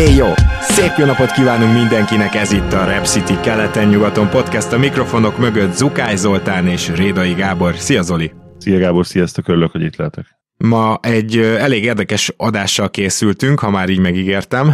Éj jó! Szép jó napot kívánunk mindenkinek, ez itt a Rap City keleten-nyugaton podcast, a mikrofonok mögött Zukály Zoltán és Rédai Gábor. Szia Zoli! Szia Gábor, sziasztok, örülök, hogy itt lehetek. Ma egy elég érdekes adással készültünk, ha már így megígértem,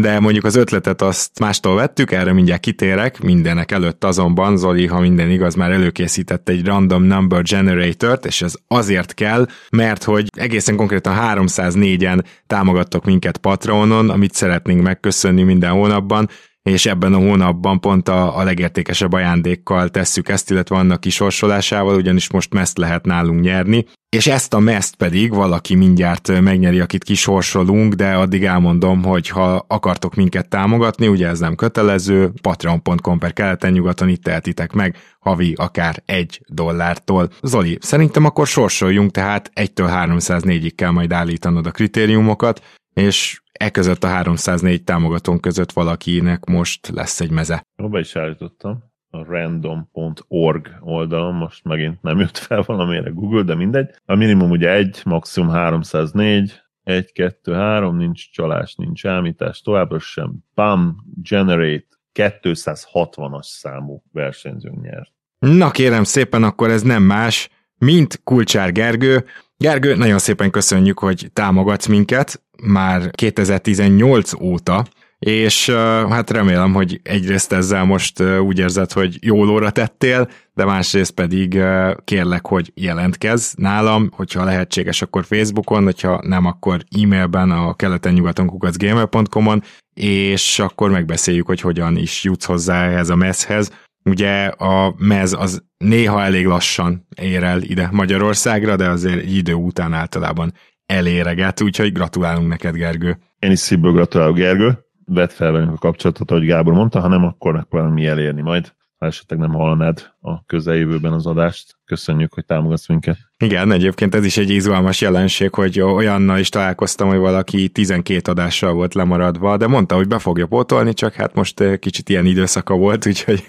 de mondjuk az ötletet azt mástól vettük, erre mindjárt kitérek, mindenek előtt azonban Zoli, ha minden igaz, már előkészített egy random number generator-t, és ez azért kell, mert hogy egészen konkrétan 304-en támogattok minket Patronon, amit szeretnénk megköszönni minden hónapban, és ebben a hónapban pont a, a legértékesebb ajándékkal tesszük ezt, illetve annak kisorsolásával, ugyanis most meszt lehet nálunk nyerni, és ezt a meszt pedig valaki mindjárt megnyeri, akit kisorsolunk, de addig elmondom, hogy ha akartok minket támogatni, ugye ez nem kötelező, patreon.com per keleten nyugaton itt tehetitek meg, havi akár egy dollártól. Zoli, szerintem akkor sorsoljunk, tehát 1-től 304-ig kell majd állítanod a kritériumokat, és e között a 304 támogatón között valakinek most lesz egy meze. Be is állítottam a random.org oldalon, most megint nem jött fel valamire Google, de mindegy. A minimum ugye egy, maximum 304, 1, 2, 3, nincs csalás, nincs ámítás, továbbra sem. Bam, generate, 260-as számú versenyzőnk nyert. Na kérem szépen, akkor ez nem más, mint Kulcsár Gergő. Gergő, nagyon szépen köszönjük, hogy támogatsz minket már 2018 óta, és hát remélem, hogy egyrészt ezzel most úgy érzed, hogy jól óra tettél, de másrészt pedig kérlek, hogy jelentkezz nálam, hogyha lehetséges, akkor Facebookon, hogyha nem, akkor e-mailben a keleten-nyugaton kukacgamer.com-on, és akkor megbeszéljük, hogy hogyan is jutsz hozzá ehhez a mezhez. Ugye a mez az néha elég lassan ér el ide Magyarországra, de azért idő után általában eléreget, úgyhogy gratulálunk neked, Gergő. Én is szívből gratulálok, Gergő. Vedd fel velünk a kapcsolatot, ahogy Gábor mondta, ha nem, akkor, akkor valami elérni majd ha esetleg nem hallanád a közeljövőben az adást. Köszönjük, hogy támogatsz minket. Igen, egyébként ez is egy izgalmas jelenség, hogy olyannal is találkoztam, hogy valaki 12 adással volt lemaradva, de mondta, hogy be fogja pótolni, csak hát most eh, kicsit ilyen időszaka volt, úgyhogy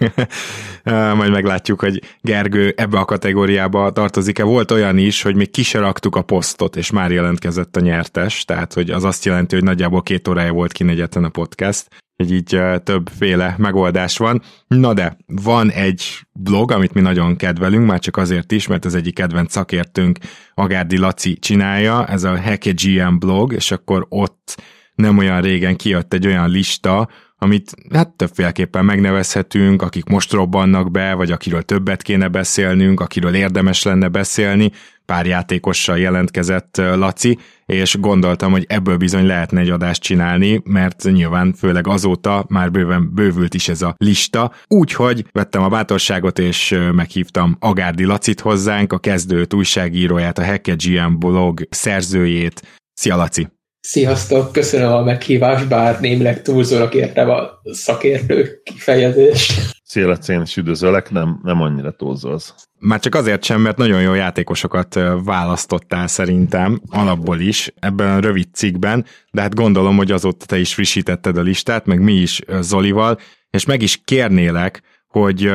eh, majd meglátjuk, hogy Gergő ebbe a kategóriába tartozik-e. Volt olyan is, hogy még kiseraktuk a posztot, és már jelentkezett a nyertes, tehát hogy az azt jelenti, hogy nagyjából két órája volt kinegyetlen a podcast, hogy így többféle megoldás van. Na de, van egy blog, amit mi nagyon kedvelünk, már csak azért is, mert az egyik kedvenc szakértőnk, Agárdi Laci csinálja, ez a GM blog, és akkor ott nem olyan régen kijött egy olyan lista, amit hát többféleképpen megnevezhetünk, akik most robbannak be, vagy akiről többet kéne beszélnünk, akiről érdemes lenne beszélni, pár játékossal jelentkezett Laci, és gondoltam, hogy ebből bizony lehetne egy adást csinálni, mert nyilván főleg azóta már bőven bővült is ez a lista. Úgyhogy vettem a bátorságot, és meghívtam Agárdi Lacit hozzánk, a kezdőt, újságíróját, a Hacke GM blog szerzőjét. Szia Laci! Sziasztok, köszönöm a meghívást, bár némileg túlzónak értem a szakértő kifejezést. Szia Laci, én is üdvözöllek, nem, nem annyira túlzolsz. Már csak azért sem, mert nagyon jó játékosokat választottál szerintem, alapból is, ebben a rövid cikkben, de hát gondolom, hogy azóta te is frissítetted a listát, meg mi is Zolival, és meg is kérnélek, hogy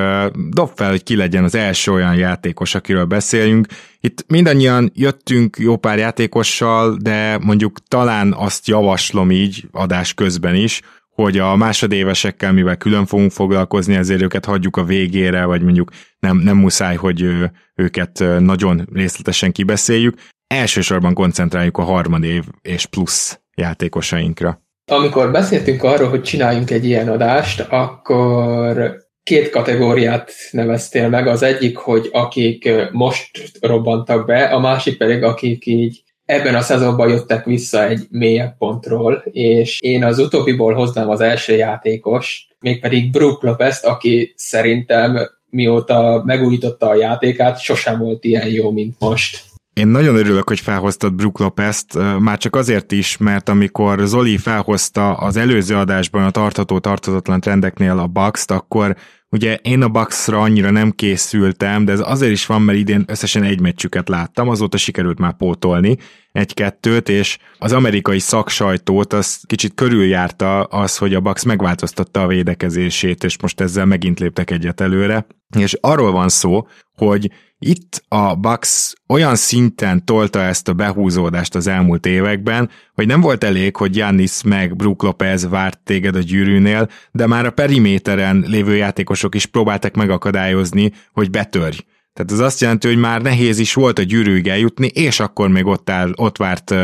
dob fel, hogy ki legyen az első olyan játékos, akiről beszéljünk. Itt mindannyian jöttünk jó pár játékossal, de mondjuk talán azt javaslom így adás közben is, hogy a másodévesekkel, mivel külön fogunk foglalkozni, ezért őket hagyjuk a végére, vagy mondjuk nem, nem muszáj, hogy őket nagyon részletesen kibeszéljük. Elsősorban koncentráljuk a harmadév és plusz játékosainkra. Amikor beszéltünk arról, hogy csináljunk egy ilyen adást, akkor két kategóriát neveztél meg. Az egyik, hogy akik most robbantak be, a másik pedig, akik így ebben a szezonban jöttek vissza egy mélyebb pontról, és én az utóbbiból hoznám az első játékos, mégpedig Brook lopez aki szerintem mióta megújította a játékát, sosem volt ilyen jó, mint most. Én nagyon örülök, hogy felhoztad Brook Lopez-t, már csak azért is, mert amikor Zoli felhozta az előző adásban a tartható tartatatlan trendeknél a bucks akkor Ugye én a Bucksra annyira nem készültem, de ez azért is van, mert idén összesen egy meccsüket láttam, azóta sikerült már pótolni egy-kettőt, és az amerikai szaksajtót az kicsit körüljárta az, hogy a Bucks megváltoztatta a védekezését, és most ezzel megint léptek egyet előre. És arról van szó, hogy itt a Bucks olyan szinten tolta ezt a behúzódást az elmúlt években, hogy nem volt elég, hogy Giannis meg Brook Lopez várt téged a gyűrűnél, de már a periméteren lévő játékosok is próbáltak megakadályozni, hogy betörj. Tehát ez azt jelenti, hogy már nehéz is volt a gyűrűig eljutni, és akkor még ott, áll, ott várt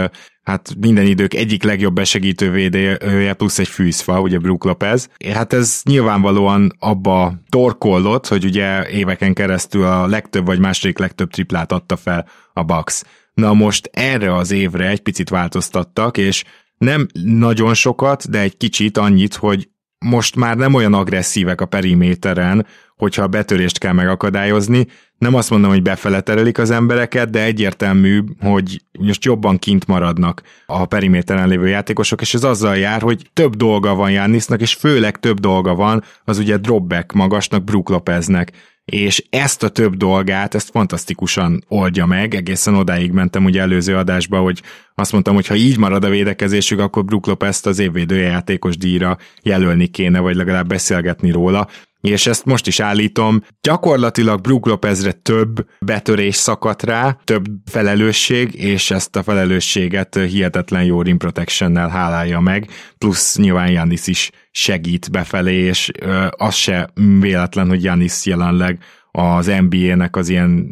hát minden idők egyik legjobb besegítő védője, plusz egy fűzfa, ugye Brook Lopez. Hát ez nyilvánvalóan abba torkollott, hogy ugye éveken keresztül a legtöbb vagy második legtöbb triplát adta fel a Bucks. Na most erre az évre egy picit változtattak, és nem nagyon sokat, de egy kicsit annyit, hogy most már nem olyan agresszívek a periméteren, hogyha a betörést kell megakadályozni. Nem azt mondom, hogy befele terelik az embereket, de egyértelmű, hogy most jobban kint maradnak a periméteren lévő játékosok, és ez azzal jár, hogy több dolga van Jánisznak, és főleg több dolga van az ugye dropback magasnak, Brook Lopeznek és ezt a több dolgát, ezt fantasztikusan oldja meg, egészen odáig mentem ugye előző adásba, hogy azt mondtam, hogy ha így marad a védekezésük, akkor Brook Lopez-t az évvédője játékos díjra jelölni kéne, vagy legalább beszélgetni róla. És ezt most is állítom, gyakorlatilag Brook Lopezre több betörés szakadt rá, több felelősség, és ezt a felelősséget hihetetlen jó rim protection-nel hálálja meg, plusz nyilván Janis is segít befelé, és az se véletlen, hogy Janis jelenleg az NBA-nek az ilyen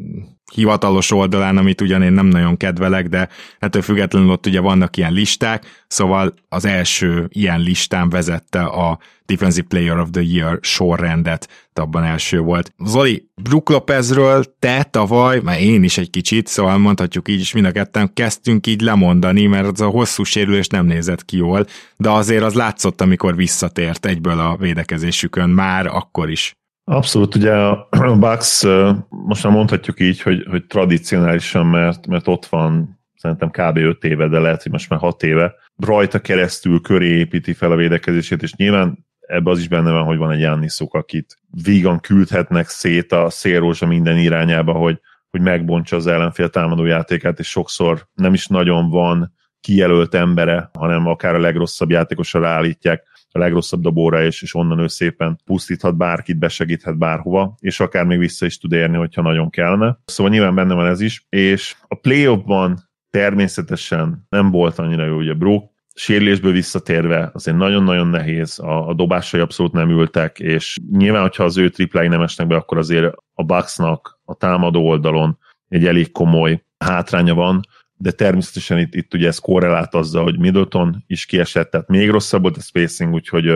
hivatalos oldalán, amit ugyan én nem nagyon kedvelek, de ettől függetlenül ott ugye vannak ilyen listák, szóval az első ilyen listán vezette a Defensive Player of the Year sorrendet, abban első volt. Zoli, Brook Lopezről te tavaly, mert én is egy kicsit, szóval mondhatjuk így is mind a ketten, kezdtünk így lemondani, mert az a hosszú sérülés nem nézett ki jól, de azért az látszott, amikor visszatért egyből a védekezésükön, már akkor is. Abszolút, ugye a Bucks most már mondhatjuk így, hogy, hogy tradicionálisan, mert, mert ott van szerintem kb. 5 éve, de lehet, hogy most már 6 éve, rajta keresztül köré építi fel a védekezését, és nyilván ebbe az is benne van, hogy van egy Janniszuk, akit vígan küldhetnek szét a szélrózsa minden irányába, hogy, hogy megbontsa az ellenfél támadó játékát, és sokszor nem is nagyon van kijelölt embere, hanem akár a legrosszabb játékosra állítják a legrosszabb dobóra, és, és onnan ő szépen pusztíthat bárkit, besegíthet bárhova, és akár még vissza is tud érni, hogyha nagyon kellene. Szóval nyilván benne van ez is, és a play-offban természetesen nem volt annyira jó, ugye Brook, sérülésből visszatérve azért nagyon-nagyon nehéz, a, a dobásai abszolút nem ültek, és nyilván, hogyha az ő triplái nem esnek be, akkor azért a Bucksnak a támadó oldalon egy elég komoly hátránya van, de természetesen itt, itt ugye ez korrelált azzal, hogy Middleton is kiesett, tehát még rosszabb volt a spacing, úgyhogy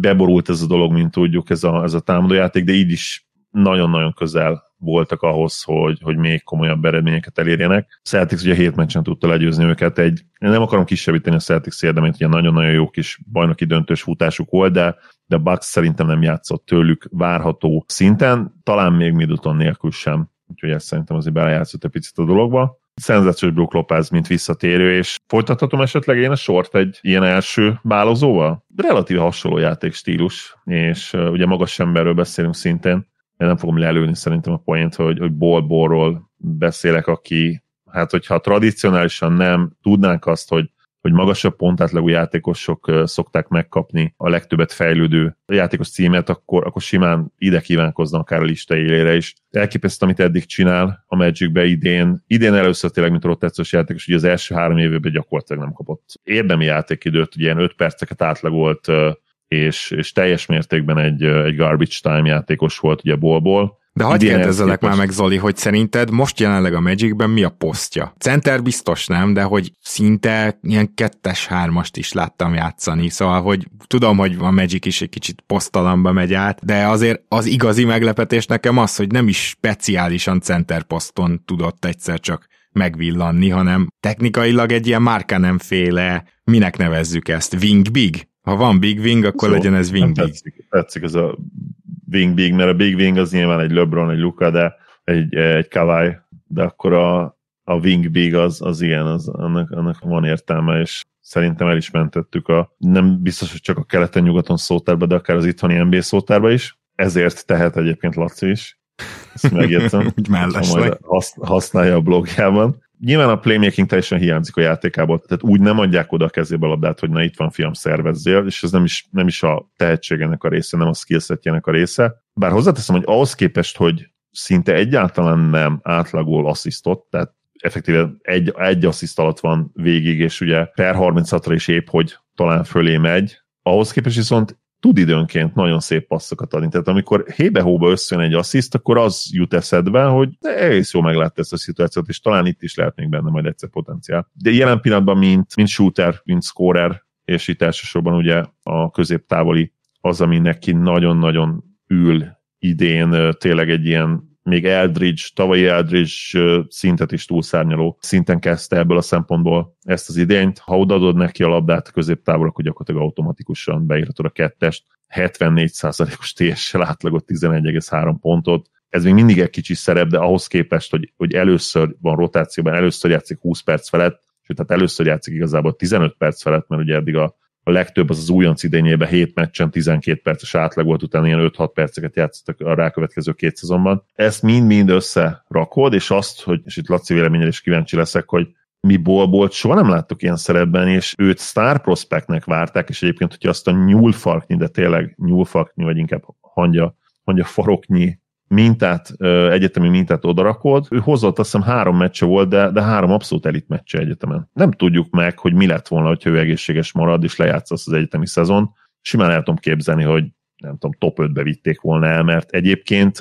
beborult ez a dolog, mint tudjuk, ez a, ez a támadójáték, de így is nagyon-nagyon közel voltak ahhoz, hogy, hogy még komolyabb eredményeket elérjenek. Celtics ugye hét meccsen tudta legyőzni őket, egy, én nem akarom kisebbíteni a Celtics érdemet, ugye nagyon-nagyon jó kis bajnoki döntős futásuk volt, de, de Bucks szerintem nem játszott tőlük várható szinten, talán még Middleton nélkül sem, úgyhogy ezt szerintem azért belejátszott egy picit a dologba szenzációs Brook Lopez, mint visszatérő, és folytathatom esetleg én a sort egy ilyen első bálozóval? Relatíve hasonló játékstílus, és ugye magas emberről beszélünk szintén, én nem fogom lelőni szerintem a poént, hogy, hogy Bol beszélek, aki, hát hogyha tradicionálisan nem tudnánk azt, hogy hogy magasabb pontátlagú játékosok szokták megkapni a legtöbbet fejlődő játékos címet, akkor, akkor simán ide kívánkoznak akár a lista élére is. Elképesztő, amit eddig csinál a Magicbe idén. Idén először tényleg, mint rotációs játékos, ugye az első három évben gyakorlatilag nem kapott érdemi játékidőt, ugye ilyen öt perceket átlagolt és, és teljes mértékben egy, egy garbage time játékos volt ugye bolból. De hagyd kérdezzelek már meg, Zoli, hogy szerinted most jelenleg a Magicben mi a posztja? Center biztos nem, de hogy szinte ilyen kettes hármast is láttam játszani, szóval hogy tudom, hogy a Magic is egy kicsit posztalamba megy át, de azért az igazi meglepetés nekem az, hogy nem is speciálisan center poszton tudott egyszer csak megvillanni, hanem technikailag egy ilyen nem féle, minek nevezzük ezt, wing big? Ha van Big Wing, akkor Szó, legyen ez Wing Big. Tetszik, tetszik ez a Wing Big, mert a Big Wing az nyilván egy LeBron, egy Luka, de egy, egy Kawai, de akkor a, a Wing Big az, az ilyen, az, annak, annak van értelme, és szerintem el is mentettük a, nem biztos, hogy csak a keleten-nyugaton szótárba, de akár az itthoni NBA szótárba is. ezért tehet egyébként Laci is. Ezt megjegyzem. Úgy mellesleg. használja a blogjában. Nyilván a playmaking teljesen hiányzik a játékából, tehát úgy nem adják oda a kezébe a labdát, hogy na itt van fiam, szervezzél, és ez nem is, nem is a tehetségenek a része, nem a skillsetjének a része. Bár hozzáteszem, hogy ahhoz képest, hogy szinte egyáltalán nem átlagol asszisztot, tehát effektíve egy, egy assziszt alatt van végig, és ugye per 36-ra is épp, hogy talán fölé megy. Ahhoz képest viszont tud időnként nagyon szép passzokat adni. Tehát amikor hébe-hóba összejön egy assziszt, akkor az jut eszedbe, hogy egész jó meglátta ezt a szituációt, és talán itt is lehet még benne majd egyszer potenciál. De jelen pillanatban, mint, mint shooter, mint scorer, és itt elsősorban ugye a középtávoli az, ami neki nagyon-nagyon ül idén, tényleg egy ilyen még Eldridge, tavalyi Eldridge szintet is túlszárnyaló szinten kezdte ebből a szempontból ezt az idényt. Ha odaadod neki a labdát a középtávol, akkor gyakorlatilag automatikusan beírhatod a kettest. 74%-os TS-sel átlagot 11,3 pontot. Ez még mindig egy kicsi szerep, de ahhoz képest, hogy, hogy először van rotációban, először játszik 20 perc felett, sőt, tehát először játszik igazából 15 perc felett, mert ugye eddig a a legtöbb az az újonc idényében 7 meccsen 12 perces átlag volt, utána ilyen 5-6 perceket játszottak a rákövetkező két szezonban. Ezt mind-mind összerakod, és azt, hogy, és itt Laci véleményel is kíváncsi leszek, hogy mi Bolbolt soha nem láttuk ilyen szerepben, és őt star prospectnek várták, és egyébként, hogyha azt a nyúlfarknyi, de tényleg nyúlfarknyi, vagy inkább hangya, hangya faroknyi mintát, egyetemi mintát odarakod. Ő hozott azt hiszem három meccse volt, de, de három abszolút elit meccse egyetemen. Nem tudjuk meg, hogy mi lett volna, hogyha ő egészséges marad, és lejátszasz az egyetemi szezon. Simán el tudom képzelni, hogy nem tudom, top 5-be vitték volna el, mert egyébként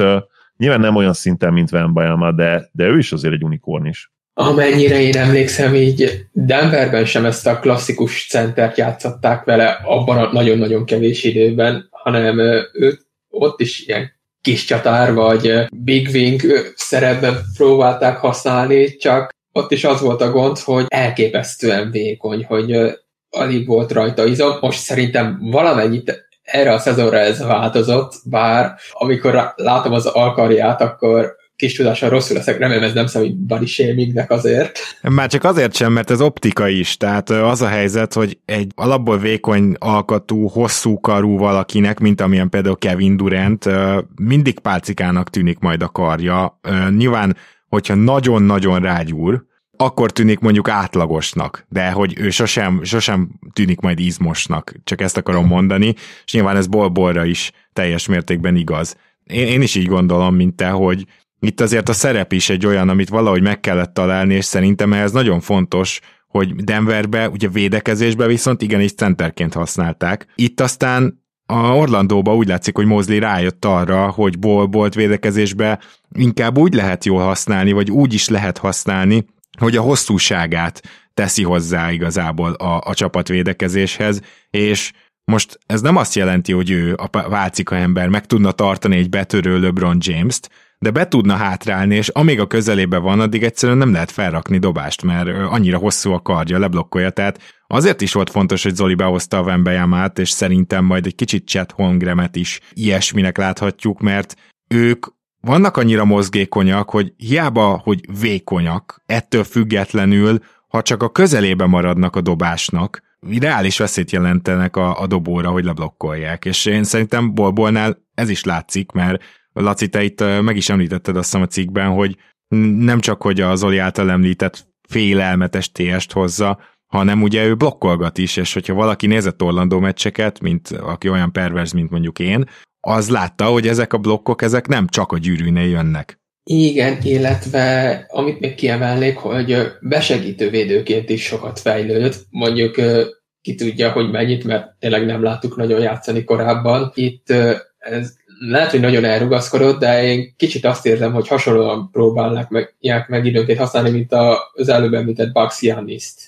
nyilván nem olyan szinten, mint Van Bayama, de, de ő is azért egy unikorn is. Amennyire én emlékszem, így Denverben sem ezt a klasszikus centert játszották vele abban a nagyon-nagyon kevés időben, hanem őt ott is ilyen kis csatár vagy Big Wing szerepben próbálták használni, csak ott is az volt a gond, hogy elképesztően vékony, hogy alig volt rajta izom. Most szerintem valamennyit erre a szezonra ez változott, bár amikor látom az alkarját, akkor kis tudással rosszul leszek, remélem ez nem számít body shamingnek azért. Már csak azért sem, mert ez optika is, tehát az a helyzet, hogy egy alapból vékony alkatú, hosszú karú valakinek, mint amilyen például Kevin Durant, mindig pálcikának tűnik majd a karja. Nyilván, hogyha nagyon-nagyon rágyúr, akkor tűnik mondjuk átlagosnak, de hogy ő sosem, sosem tűnik majd izmosnak, csak ezt akarom mondani, és nyilván ez bolbolra is teljes mértékben igaz. Én, én is így gondolom, mint te, hogy itt azért a szerep is egy olyan, amit valahogy meg kellett találni, és szerintem ez nagyon fontos, hogy Denverbe, ugye védekezésbe viszont igenis centerként használták. Itt aztán a Orlandóba úgy látszik, hogy Mosley rájött arra, hogy bolt védekezésbe inkább úgy lehet jól használni, vagy úgy is lehet használni, hogy a hosszúságát teszi hozzá igazából a, a csapat védekezéshez, és most ez nem azt jelenti, hogy ő a válcika ember meg tudna tartani egy betörő LeBron James-t, de be tudna hátrálni, és amíg a közelébe van, addig egyszerűen nem lehet felrakni dobást, mert annyira hosszú a kardja, leblokkolja, tehát azért is volt fontos, hogy Zoli behozta a Vembejamát, és szerintem majd egy kicsit Chet Holmgremet is ilyesminek láthatjuk, mert ők vannak annyira mozgékonyak, hogy hiába, hogy vékonyak, ettől függetlenül, ha csak a közelébe maradnak a dobásnak, reális veszélyt jelentenek a, a dobóra, hogy leblokkolják. És én szerintem Bolbolnál ez is látszik, mert Laci, te itt meg is említetted azt a cikkben, hogy nem csak, hogy az Zoli által említett félelmetes TS-t hozza, hanem ugye ő blokkolgat is, és hogyha valaki nézett Orlandó meccseket, mint aki olyan pervers, mint mondjuk én, az látta, hogy ezek a blokkok, ezek nem csak a gyűrűnél jönnek. Igen, illetve amit még kiemelnék, hogy besegítő védőként is sokat fejlődött. Mondjuk ki tudja, hogy mennyit, mert tényleg nem láttuk nagyon játszani korábban. Itt ez lehet, hogy nagyon elrugaszkodott, de én kicsit azt érzem, hogy hasonlóan próbálnak meg, meg időnként használni, mint az előbb említett Giannis-t.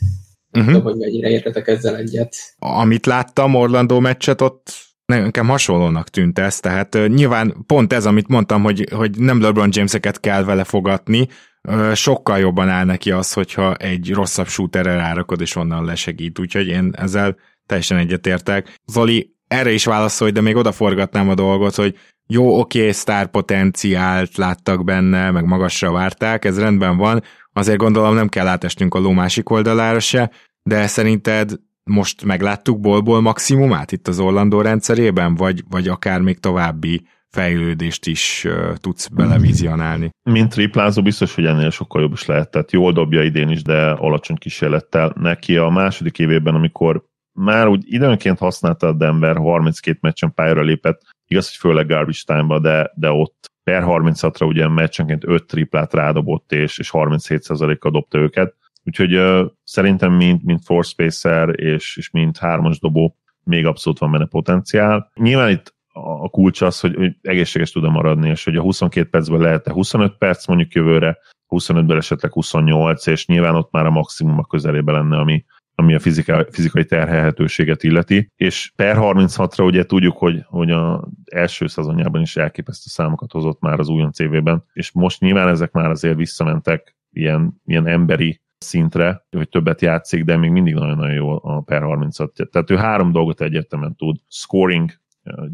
Uh-huh. Tudom, hogy mennyire értetek ezzel egyet. Amit láttam Orlando meccset, ott nekem hasonlónak tűnt ez, tehát uh, nyilván pont ez, amit mondtam, hogy, hogy nem LeBron James-eket kell vele fogatni, uh, sokkal jobban áll neki az, hogyha egy rosszabb shooterre rárakod, és onnan lesegít, úgyhogy én ezzel teljesen egyetértek. Zoli, erre is válaszolj, de még odaforgatnám a dolgot, hogy jó, oké, okay, sztár potenciált láttak benne, meg magasra várták, ez rendben van, azért gondolom nem kell átesnünk a ló másik oldalára se, de szerinted most megláttuk bolból maximumát itt az Orlandó rendszerében, vagy, vagy akár még további fejlődést is tudsz belevizionálni. Mint triplázó biztos, hogy ennél sokkal jobb is lehet, tehát jól dobja idén is, de alacsony kísérlettel. Neki a második évében, amikor már úgy időnként használta a Denver, 32 meccsen pályára lépett, igaz, hogy főleg garbage time de, de ott per 36-ra ugye meccsenként 5 triplát rádobott, és, és 37%-kal dobta őket. Úgyhogy uh, szerintem mint, mint force spacer és, és mint hármas dobó még abszolút van benne potenciál. Nyilván itt a kulcs az, hogy, hogy egészséges tud maradni, és hogy a 22 percben lehet 25 perc mondjuk jövőre, 25-ből esetleg 28, és nyilván ott már a maximum a közelébe lenne, ami, ami a fizikai, fizikai terhelhetőséget illeti, és per 36-ra ugye tudjuk, hogy, hogy a első szezonjában is elképesztő számokat hozott már az újon CV-ben, és most nyilván ezek már azért visszamentek ilyen, ilyen emberi szintre, hogy többet játszik, de még mindig nagyon-nagyon jó a per 36. Tehát ő három dolgot egyértelműen tud. Scoring,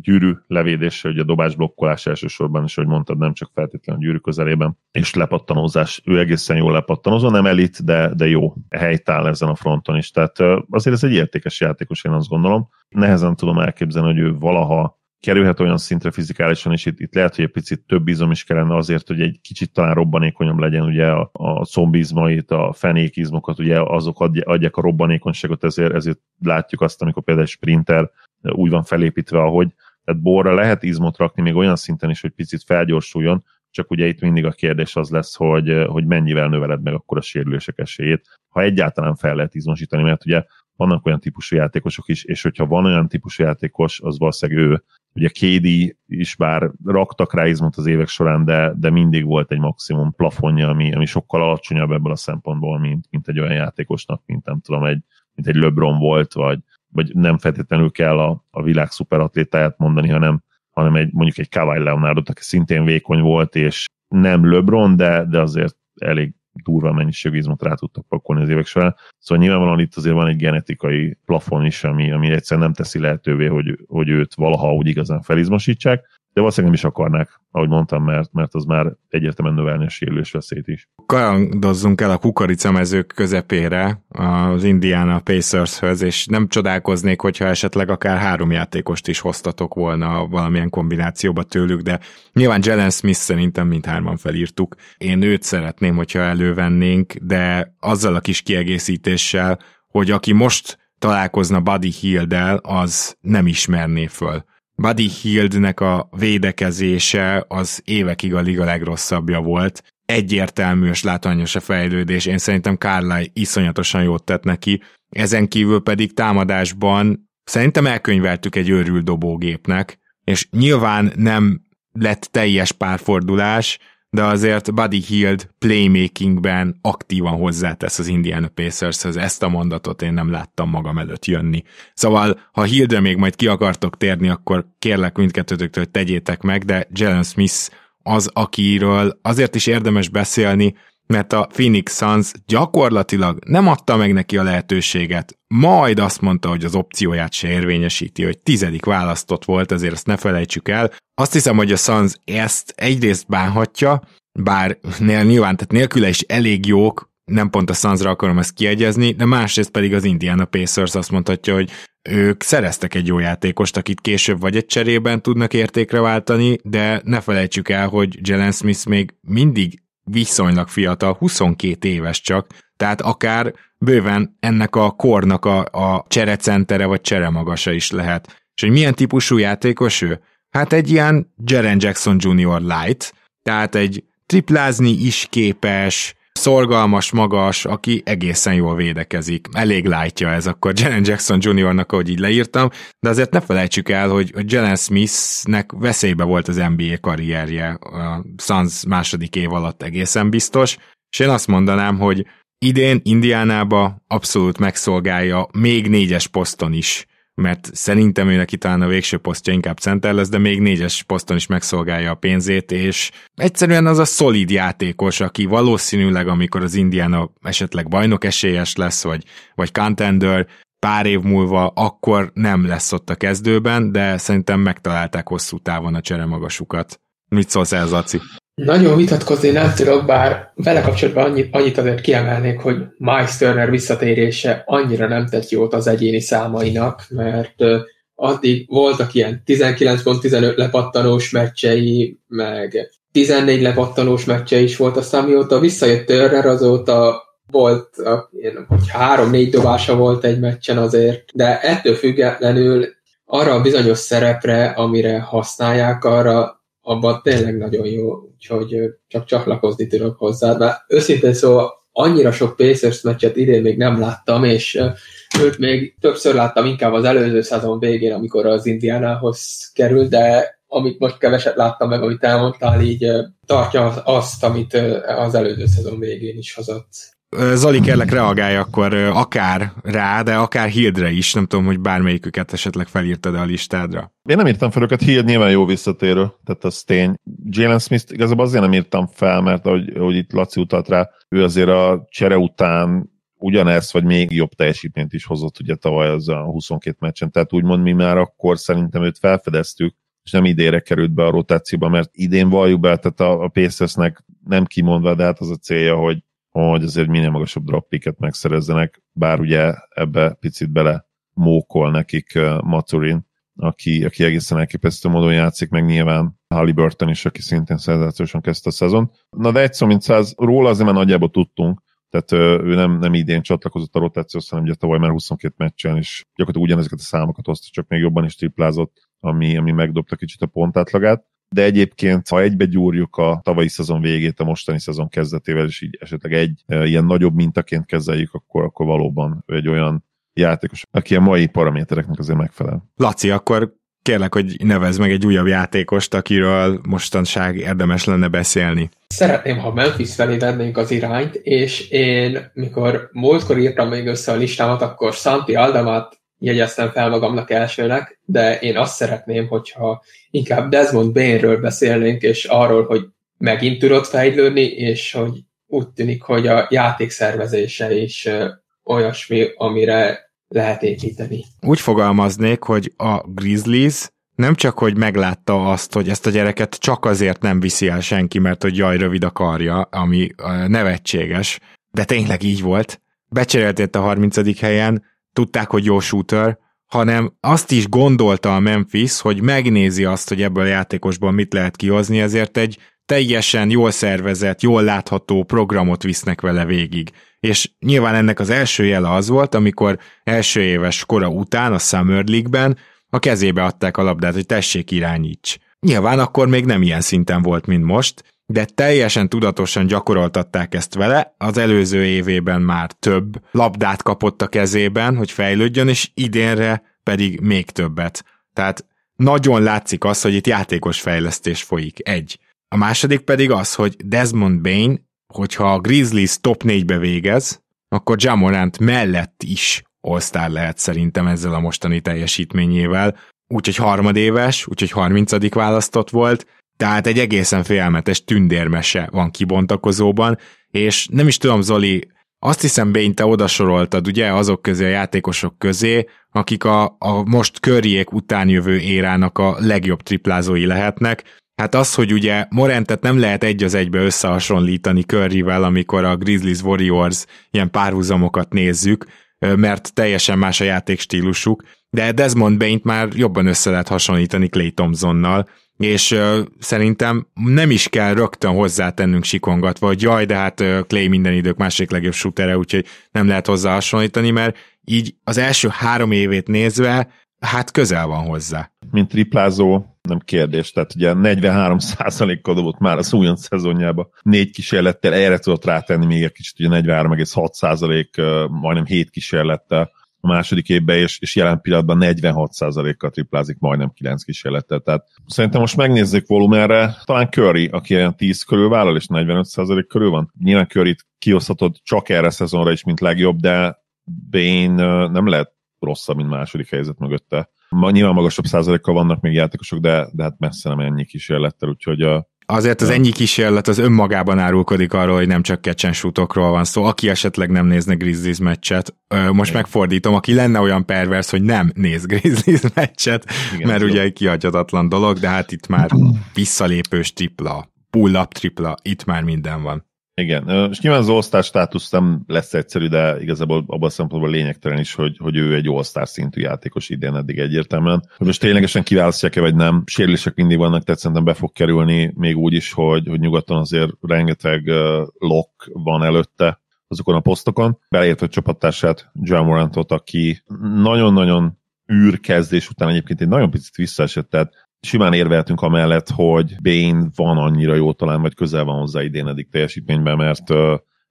gyűrű levédése, ugye a dobás blokkolás elsősorban is, hogy mondtad, nem csak feltétlenül a gyűrű közelében, és lepattanózás. Ő egészen jól lepattanozó, nem elit, de, de jó helytáll ezen a fronton is. Tehát azért ez egy értékes játékos, én azt gondolom. Nehezen tudom elképzelni, hogy ő valaha kerülhet olyan szintre fizikálisan, és itt, itt lehet, hogy egy picit több izom is kellene azért, hogy egy kicsit talán robbanékonyabb legyen, ugye a, a szombizmait, a fenékizmokat, ugye azok adják a robbanékonyságot, ezért, ezért látjuk azt, amikor például egy sprinter úgy van felépítve, ahogy tehát borra lehet izmot rakni még olyan szinten is, hogy picit felgyorsuljon, csak ugye itt mindig a kérdés az lesz, hogy, hogy mennyivel növeled meg akkor a sérülések esélyét, ha egyáltalán fel lehet izmosítani, mert ugye vannak olyan típusú játékosok is, és hogyha van olyan típusú játékos, az valószínűleg ő. Ugye KD is bár raktak rá izmot az évek során, de, de mindig volt egy maximum plafonja, ami, ami sokkal alacsonyabb ebből a szempontból, mint, mint egy olyan játékosnak, mint nem tudom, egy, mint egy LeBron volt, vagy, vagy nem feltétlenül kell a, a világ szuperatlétáját mondani, hanem, hanem egy, mondjuk egy Kawhi Leonardot, aki szintén vékony volt, és nem LeBron, de, de azért elég durva mennyiségű izmot rá tudtak pakolni az évek során. Szóval nyilvánvalóan itt azért van egy genetikai plafon is, ami, ami egyszerűen nem teszi lehetővé, hogy, hogy őt valaha úgy igazán felizmosítsák de valószínűleg nem is akarnák, ahogy mondtam, mert, mert az már egyértelműen növelni a sérülés veszélyt is. Karandozzunk el a kukoricamezők közepére az Indiana Pacershöz, és nem csodálkoznék, hogyha esetleg akár három játékost is hoztatok volna valamilyen kombinációba tőlük, de nyilván Jalen Smith szerintem mindhárman felírtuk. Én őt szeretném, hogyha elővennénk, de azzal a kis kiegészítéssel, hogy aki most találkozna Buddy Hill-del, az nem ismerné föl Buddy Hieldnek a védekezése az évekig a liga legrosszabbja volt. Egyértelmű és látványos a fejlődés. Én szerintem Carly iszonyatosan jót tett neki. Ezen kívül pedig támadásban szerintem elkönyveltük egy őrült dobógépnek, és nyilván nem lett teljes párfordulás, de azért Buddy Hield playmakingben aktívan hozzátesz az Indiana Pacershez, ezt a mondatot én nem láttam magam előtt jönni. Szóval, ha Hieldre még majd ki akartok térni, akkor kérlek mindkettőtöktől tegyétek meg, de Jalen Smith az, akiről azért is érdemes beszélni, mert a Phoenix Suns gyakorlatilag nem adta meg neki a lehetőséget, majd azt mondta, hogy az opcióját se érvényesíti, hogy tizedik választott volt, ezért ezt ne felejtsük el. Azt hiszem, hogy a Suns ezt egyrészt bánhatja, bár nyilván, tehát nélküle is elég jók, nem pont a Sunsra akarom ezt kiegyezni, de másrészt pedig az Indiana Pacers azt mondhatja, hogy ők szereztek egy jó játékost, akit később vagy egy cserében tudnak értékre váltani, de ne felejtsük el, hogy Jalen Smith még mindig viszonylag fiatal, 22 éves csak, tehát akár bőven ennek a kornak a, a cserecentere vagy cseremagasa is lehet. És hogy milyen típusú játékos ő? Hát egy ilyen Jaren Jackson Jr. light, tehát egy triplázni is képes, szorgalmas, magas, aki egészen jól védekezik. Elég látja ez akkor Jalen Jackson Jr.-nak, ahogy így leírtam, de azért ne felejtsük el, hogy Jalen Smithnek veszélybe volt az NBA karrierje a Suns második év alatt egészen biztos, és én azt mondanám, hogy idén Indiánába abszolút megszolgálja még négyes poszton is mert szerintem ő neki talán a végső posztja inkább center lesz, de még négyes poszton is megszolgálja a pénzét, és egyszerűen az a szolid játékos, aki valószínűleg, amikor az Indiana esetleg bajnok esélyes lesz, vagy, vagy contender, pár év múlva akkor nem lesz ott a kezdőben, de szerintem megtalálták hosszú távon a cseremagasukat. Mit szólsz ez, Aci? Nagyon vitatkozni nem tudok, bár vele kapcsolatban annyit, annyit azért kiemelnék, hogy Miles Turner visszatérése annyira nem tett jót az egyéni számainak, mert addig voltak ilyen 19 pont 15 lepattanós meccsei, meg 14 lepattanós meccse is volt, aztán mióta visszajött Törrer, azóta volt, hogy három-négy dobása volt egy meccsen azért, de ettől függetlenül arra a bizonyos szerepre, amire használják, arra abban tényleg nagyon jó, úgyhogy csak csatlakozni tudok hozzá. De őszintén szóval annyira sok Pacers meccset idén még nem láttam, és őt még többször láttam inkább az előző szezon végén, amikor az Indiánához került, de amit most keveset láttam meg, amit elmondtál, így tartja azt, amit az előző szezon végén is hozott. Zali, kérlek reagálj akkor akár rá, de akár Hildre is. Nem tudom, hogy bármelyiküket esetleg felírtad a listádra. Én nem írtam fel őket, Hild nyilván jó visszatérő, tehát az tény. Jalen Smith igazából azért nem írtam fel, mert ahogy, ahogy itt Laci utalt rá, ő azért a csere után ugyanezt, vagy még jobb teljesítményt is hozott ugye tavaly az a 22 meccsen, tehát úgymond mi már akkor szerintem őt felfedeztük, és nem idére került be a rotációba, mert idén valljuk be, tehát a, a Pacersnek nem kimondva, de hát az a célja, hogy, hogy azért minél magasabb droppiket megszerezzenek, bár ugye ebbe picit bele mókol nekik Maturin, aki, aki egészen elképesztő módon játszik, meg nyilván Halliburton is, aki szintén szenzációsan kezdte a szezon. Na de egy szó, mint száz, róla azért már nagyjából tudtunk, tehát ő nem, nem idén csatlakozott a rotációhoz, hanem ugye tavaly már 22 meccsen, és gyakorlatilag ugyanezeket a számokat hozta, csak még jobban is triplázott, ami, ami megdobta kicsit a pontátlagát. De egyébként, ha egybe gyúrjuk a tavalyi szezon végét a mostani szezon kezdetével, és így esetleg egy e, ilyen nagyobb mintaként kezeljük, akkor, akkor valóban egy olyan játékos, aki a mai paramétereknek azért megfelel. Laci, akkor kérlek, hogy nevezd meg egy újabb játékost, akiről mostanság érdemes lenne beszélni. Szeretném, ha Memphis felé vennénk az irányt, és én, mikor múltkor írtam még össze a listámat, akkor Santi Aldamát jegyeztem fel magamnak elsőnek, de én azt szeretném, hogyha inkább Desmond Bainről beszélnénk, és arról, hogy megint tudott fejlődni, és hogy úgy tűnik, hogy a játék szervezése is olyasmi, amire lehet építeni. Úgy fogalmaznék, hogy a Grizzlies nem csak, hogy meglátta azt, hogy ezt a gyereket csak azért nem viszi el senki, mert hogy jaj, rövid a karja, ami nevetséges, de tényleg így volt. Becseréltét a 30. helyen, tudták, hogy jó shooter, hanem azt is gondolta a Memphis, hogy megnézi azt, hogy ebből a játékosból mit lehet kihozni, ezért egy teljesen jól szervezett, jól látható programot visznek vele végig. És nyilván ennek az első jele az volt, amikor első éves kora után a Summer League-ben a kezébe adták a labdát, hogy tessék irányíts. Nyilván akkor még nem ilyen szinten volt, mint most, de teljesen tudatosan gyakoroltatták ezt vele, az előző évében már több labdát kapott a kezében, hogy fejlődjön, és idénre pedig még többet. Tehát nagyon látszik az, hogy itt játékos fejlesztés folyik. Egy. A második pedig az, hogy Desmond Bain, hogyha a Grizzlies top 4-be végez, akkor Jamorant mellett is all lehet szerintem ezzel a mostani teljesítményével. Úgyhogy harmadéves, úgyhogy 30. választott volt, tehát egy egészen félelmetes tündérmese van kibontakozóban, és nem is tudom, Zoli, azt hiszem, Bény, te odasoroltad, ugye, azok közé, a játékosok közé, akik a, a most körjék után jövő érának a legjobb triplázói lehetnek. Hát az, hogy ugye Morentet nem lehet egy az egybe összehasonlítani Curryvel, amikor a Grizzlies Warriors ilyen párhuzamokat nézzük, mert teljesen más a játékstílusuk, de Desmond bain már jobban össze lehet hasonlítani Clay Thompsonnal, és uh, szerintem nem is kell rögtön hozzátennünk sikongatva, hogy jaj, de hát uh, Clay minden idők másik legjobb shootere, úgyhogy nem lehet hozzá hasonlítani, mert így az első három évét nézve, hát közel van hozzá. Mint triplázó, nem kérdés, tehát ugye 43 kal dobott már az újon szezonjába, négy kísérlettel, erre tudott rátenni még egy kicsit, ugye 43,6% majdnem 7 kísérlettel, a második évben, és, és jelen pillanatban 46%-kal triplázik majdnem 9 kísérlettel. Tehát szerintem most megnézzük volumenre, talán Curry, aki ilyen 10 körül vállal, és 45% körül van. Nyilván Curry-t kihozhatod csak erre a szezonra is, mint legjobb, de Bain nem lehet rosszabb, mint második helyzet mögötte. Ma, nyilván magasabb százalékkal vannak még játékosok, de, de hát messze nem ennyi kísérlettel, úgyhogy a, Azért az ennyi kísérlet az önmagában árulkodik arról, hogy nem csak kecsensútokról van szó. Aki esetleg nem nézne Grizzlies meccset, most megfordítom, aki lenne olyan pervers, hogy nem néz Grizzlies meccset, Igen, mert ugye egy kihagyhatatlan dolog, de hát itt már visszalépős tripla, pull-up tripla, itt már minden van. Igen, és nyilván az all státusz nem lesz egyszerű, de igazából abban a szempontból lényegtelen is, hogy, hogy ő egy all szintű játékos idén eddig egyértelműen. Hogy most ténylegesen kiválasztják-e vagy nem, sérülések mindig vannak, tehát szerintem be fog kerülni még úgy is, hogy, hogy nyugaton azért rengeteg lock van előtte azokon a posztokon, beleértve csapattársát, John Morantot, aki nagyon-nagyon űrkezdés után egyébként egy nagyon picit visszaesett, tehát simán érveltünk amellett, hogy Bane van annyira jó talán, vagy közel van hozzá idén eddig teljesítményben, mert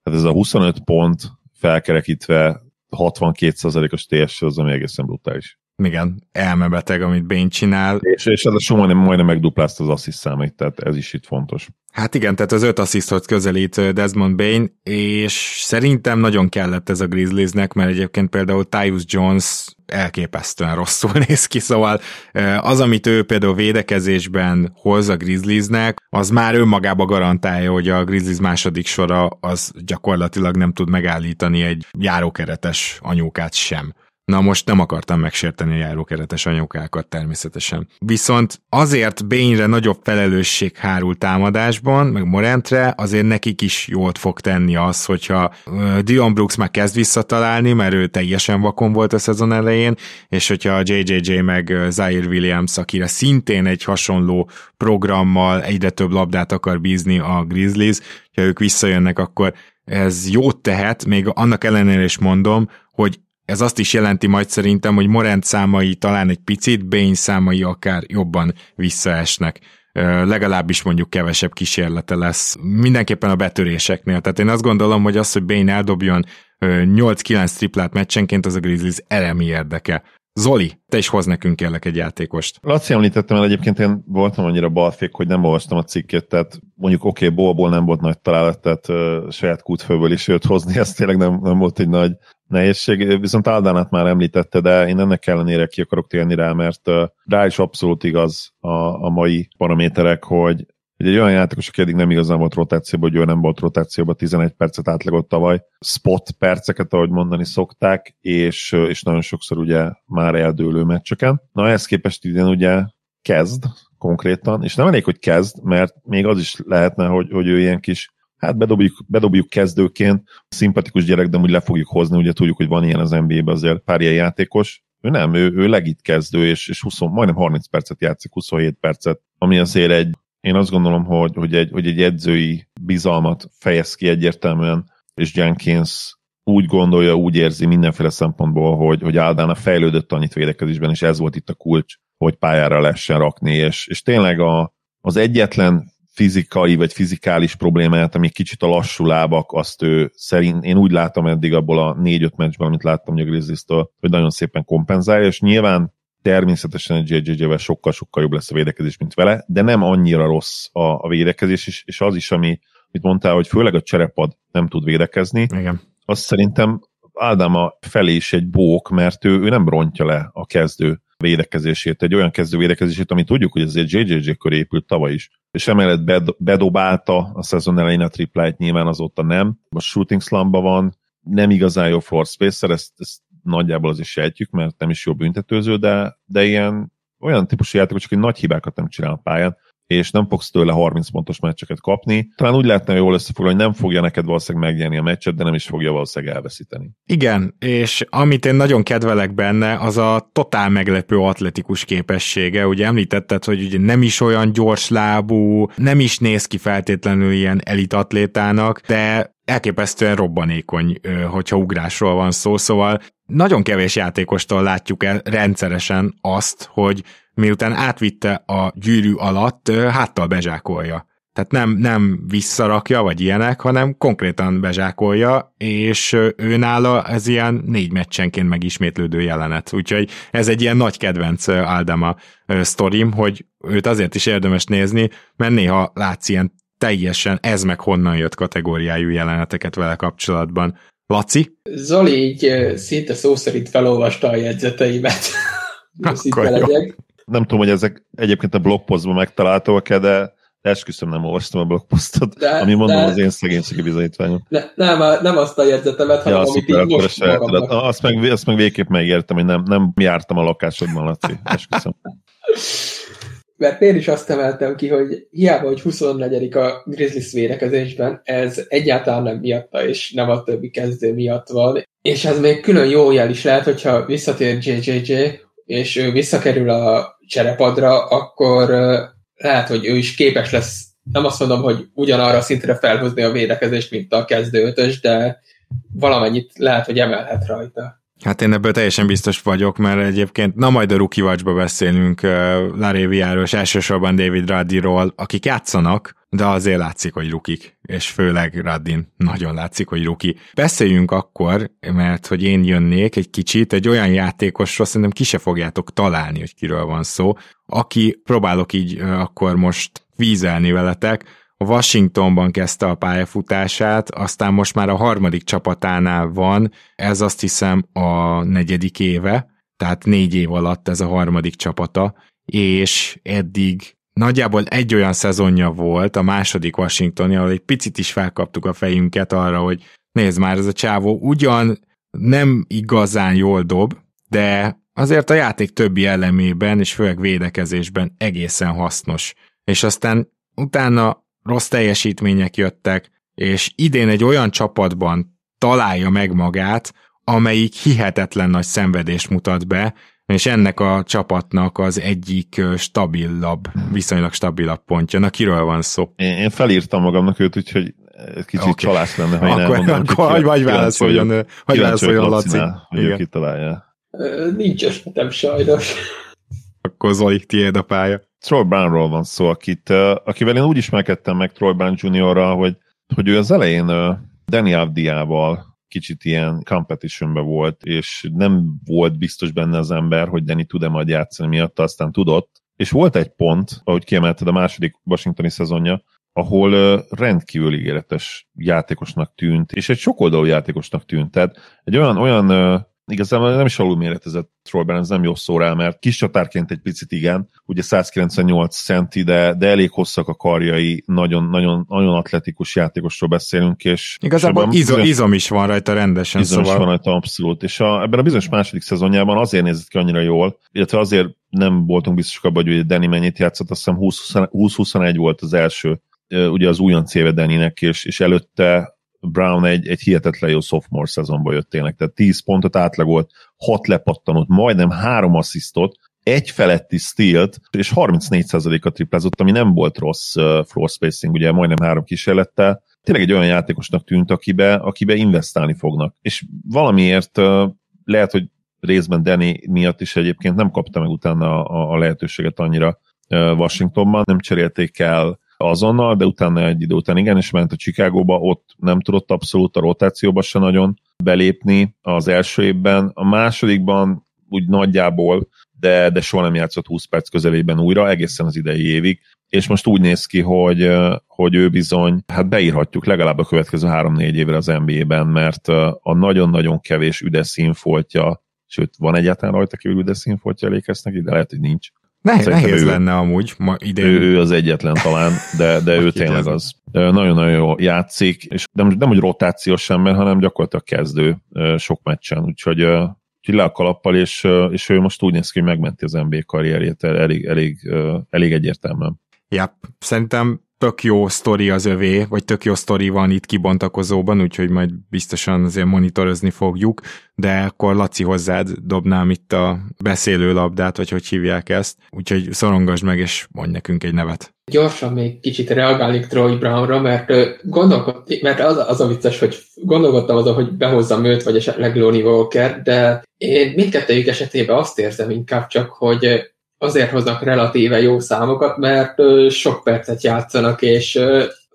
hát ez a 25 pont felkerekítve 62%-os TS az, ami egészen brutális. Igen, elmebeteg, amit Bane csinál. És, és ez a majdnem, majdnem megduplázta az assziszt számait, tehát ez is itt fontos. Hát igen, tehát az öt asszisztot közelít Desmond Bain, és szerintem nagyon kellett ez a Grizzliesnek, mert egyébként például Tyus Jones elképesztően rosszul néz ki, szóval az, amit ő például védekezésben hoz a Grizzliesnek, az már önmagába garantálja, hogy a Grizzlies második sora az gyakorlatilag nem tud megállítani egy járókeretes anyókát sem. Na most nem akartam megsérteni a járókeretes anyukákat természetesen. Viszont azért Bényre nagyobb felelősség hárul támadásban, meg Morentre, azért nekik is jót fog tenni az, hogyha Dion Brooks már kezd visszatalálni, mert ő teljesen vakon volt a szezon elején, és hogyha JJJ meg Zaire Williams, akire szintén egy hasonló programmal egyre több labdát akar bízni a Grizzlies, ha ők visszajönnek, akkor ez jót tehet, még annak ellenére is mondom, hogy ez azt is jelenti majd szerintem, hogy Morent számai talán egy picit, Bain számai akár jobban visszaesnek. Legalábbis mondjuk kevesebb kísérlete lesz. Mindenképpen a betöréseknél. Tehát én azt gondolom, hogy az, hogy Bain eldobjon 8-9 triplát meccsenként, az a Grizzlies elemi érdeke. Zoli, te is hoz nekünk kérlek egy játékost. Laci említettem el, egyébként én voltam annyira balfék, hogy nem olvastam a cikkét, tehát mondjuk oké, okay, bolból nem volt nagy találat, tehát uh, saját kútfőből is őt hozni, ez tényleg nem, nem volt egy nagy nehézség. Viszont Aldánát már említette, de én ennek ellenére ki akarok térni rá, mert uh, rá is abszolút igaz a, a mai paraméterek, hogy hogy egy olyan játékos, aki eddig nem igazán volt rotációban, hogy ő nem volt rotációban, 11 percet átlagolt tavaly, spot perceket, ahogy mondani szokták, és, és nagyon sokszor ugye már eldőlő meccseken. Na ehhez képest idén ugye kezd konkrétan, és nem elég, hogy kezd, mert még az is lehetne, hogy, hogy ő ilyen kis hát bedobjuk, bedobjuk kezdőként, szimpatikus gyerek, de úgy le fogjuk hozni, ugye tudjuk, hogy van ilyen az NBA-ben azért pár ilyen játékos, ő nem, ő, ő legit kezdő, és, és 20, majdnem 30 percet játszik, 27 percet, ami azért egy én azt gondolom, hogy, hogy, egy, hogy egy edzői bizalmat fejez ki egyértelműen, és Jenkins úgy gondolja, úgy érzi mindenféle szempontból, hogy, hogy Aldána fejlődött annyit védekezésben, és ez volt itt a kulcs, hogy pályára lehessen rakni, és, és tényleg a, az egyetlen fizikai vagy fizikális problémáját, ami kicsit a lassú lábak, azt ő szerint, én úgy látom eddig abból a négy-öt meccsben, amit láttam a grizzlies hogy nagyon szépen kompenzálja, és nyilván természetesen egy JJJ-vel sokkal-sokkal jobb lesz a védekezés, mint vele, de nem annyira rossz a, a védekezés, és, és az is, ami, amit mondtál, hogy főleg a cserepad nem tud védekezni, Igen. azt szerintem Ádáma felé is egy bók, mert ő, ő nem rontja le a kezdő védekezését, egy olyan kezdő védekezését, ami tudjuk, hogy azért JJJ köré épült tavaly is. És emellett bed, bedobálta a szezon elején a triplájt, nyilván azóta nem. A shooting slamba van, nem igazán jó floor spacer, ezt, ezt nagyjából is sejtjük, mert nem is jó büntetőző, de, de ilyen olyan típusú játékos, hogy nagy hibákat nem csinál a pályán, és nem fogsz tőle 30 pontos meccseket kapni. Talán úgy lehetne jól összefoglalni, hogy nem fogja neked valószínűleg megnyerni a meccset, de nem is fogja valószínűleg elveszíteni. Igen, és amit én nagyon kedvelek benne, az a totál meglepő atletikus képessége. Ugye említetted, hogy ugye nem is olyan gyors lábú, nem is néz ki feltétlenül ilyen elitatlétának, de elképesztően robbanékony, hogyha ugrásról van szó, szóval nagyon kevés játékostól látjuk el rendszeresen azt, hogy miután átvitte a gyűrű alatt, háttal bezsákolja. Tehát nem, nem visszarakja, vagy ilyenek, hanem konkrétan bezsákolja, és ő nála ez ilyen négy meccsenként megismétlődő jelenet. Úgyhogy ez egy ilyen nagy kedvenc Aldama sztorim, hogy őt azért is érdemes nézni, mert néha látsz ilyen teljesen ez meg honnan jött kategóriájú jeleneteket vele kapcsolatban. Laci? Zoli így szinte szó szerint felolvasta a jegyzeteimet. Akkor jó. Nem tudom, hogy ezek egyébként a blogpostban megtalálhatóak-e, de esküszöm nem olvastam a blogposztot, de, ami mondom de, az én szegénységi bizonyítványom. Ne, nem, nem azt a jegyzetemet, hanem ja, amit szuper, így most magamnak. Azt meg, azt meg végképp megértem, hogy nem, nem jártam a lakásodban, Laci, esküszöm. Mert én is azt emeltem ki, hogy hiába, hogy 24 a Grizzlies védekezésben, ez egyáltalán nem miatta, és nem a többi kezdő miatt van. És ez még külön jó jel is lehet, hogyha visszatér JJJ, és ő visszakerül a cserepadra, akkor lehet, hogy ő is képes lesz, nem azt mondom, hogy ugyanarra szintre felhozni a védekezést, mint a kezdő ötös, de valamennyit lehet, hogy emelhet rajta. Hát én ebből teljesen biztos vagyok, mert egyébként, na majd a Rookie Watch-ba beszélünk uh, Laréviáról és elsősorban David Raddiról, akik játszanak, de azért látszik, hogy rukik, és főleg Raddin nagyon látszik, hogy ruki. Beszéljünk akkor, mert hogy én jönnék egy kicsit, egy olyan játékosról szerintem ki se fogjátok találni, hogy kiről van szó, aki próbálok így uh, akkor most vízelni veletek, Washingtonban kezdte a pályafutását, aztán most már a harmadik csapatánál van, ez azt hiszem a negyedik éve, tehát négy év alatt ez a harmadik csapata, és eddig nagyjából egy olyan szezonja volt, a második Washingtoni, ahol egy picit is felkaptuk a fejünket arra, hogy nézd már, ez a csávó ugyan nem igazán jól dob, de azért a játék többi elemében, és főleg védekezésben egészen hasznos. És aztán utána rossz teljesítmények jöttek, és idén egy olyan csapatban találja meg magát, amelyik hihetetlen nagy szenvedést mutat be, és ennek a csapatnak az egyik stabilabb, viszonylag stabilabb pontja. Na, kiről van szó? Én, én felírtam magamnak őt, úgyhogy kicsit okay. csalás lenne, ha én akkor, elmondom. Akkor hagyj vagy válaszoljon, hagyj válaszoljon Laci. Hogy ő kitalálja. Nincs esetem sajnos. Akkor Zoli, tiéd a pálya. Troy Brownról van szó, akit, akivel én úgy ismerkedtem meg Troy Brown Juniorral, hogy, hogy ő az elején Danny Avdiával kicsit ilyen competitionbe volt, és nem volt biztos benne az ember, hogy Danny tud-e majd játszani miatt, aztán tudott. És volt egy pont, ahogy kiemelted a második washingtoni szezonja, ahol rendkívül ígéretes játékosnak tűnt, és egy sokoldalú játékosnak tűnt. Tehát egy olyan, olyan Igazából nem is alulméretezett Trollben, ez nem jó szó rá, mert kis csatárként egy picit igen, ugye 198 centi, de, de elég hosszak a karjai, nagyon, nagyon, nagyon atletikus játékosról beszélünk, és... Igazából és izom, izom is van rajta rendesen, izom szóval... is van rajta, abszolút, és a, ebben a bizonyos második szezonjában azért nézett ki annyira jól, illetve azért nem voltunk biztosak abban, hogy Danny mennyit játszott, azt hiszem 20-21 volt az első ugye az újonc éve Dannynek, és, és előtte Brown egy, egy hihetetlen jó sophomore szezonba jött tényleg, tehát 10 pontot átlagolt, 6 lepattanott, majdnem 3 asszisztot, egy feletti stealt, és 34%-a triplázott, ami nem volt rossz floor spacing, ugye majdnem három kísérlettel. Tényleg egy olyan játékosnak tűnt, akibe, akibe investálni fognak. És valamiért lehet, hogy részben Danny miatt is egyébként nem kapta meg utána a, a lehetőséget annyira Washingtonban, nem cserélték el azonnal, de utána egy idő után igen, és ment a Chicagóba, ott nem tudott abszolút a rotációba se nagyon belépni az első évben. A másodikban úgy nagyjából, de, de soha nem játszott 20 perc közelében újra, egészen az idei évig, és most úgy néz ki, hogy, hogy ő bizony, hát beírhatjuk legalább a következő 3-4 évre az NBA-ben, mert a nagyon-nagyon kevés üdes színfoltja, sőt, van egyáltalán rajta kívül üdes színfoltja, emlékeznek, de lehet, hogy nincs Nehéz, nehéz ő, lenne amúgy ma idén. Ő, ő az egyetlen talán, de, de ő tényleg az. Nagyon-nagyon jó játszik, és nem, nem hogy rotációs ember, hanem gyakorlatilag kezdő sok meccsen, úgyhogy, úgyhogy le a kalappal, és, és ő most úgy néz ki, hogy megmenti az NBA karrierjét elég, elég, elég egyértelműen. Ja, szerintem tök jó sztori az övé, vagy tök jó sztori van itt kibontakozóban, úgyhogy majd biztosan azért monitorozni fogjuk, de akkor Laci hozzád dobnám itt a beszélő labdát, vagy hogy hívják ezt, úgyhogy szorongasd meg, és mondj nekünk egy nevet. Gyorsan még kicsit reagálnék Troy Brownra, mert gondolkod, mert az, az a vicces, hogy gondolkodtam azon, hogy behozzam őt, vagy esetleg Lonnie Walker, de én mindkettőjük esetében azt érzem inkább csak, hogy azért hoznak relatíve jó számokat, mert sok percet játszanak, és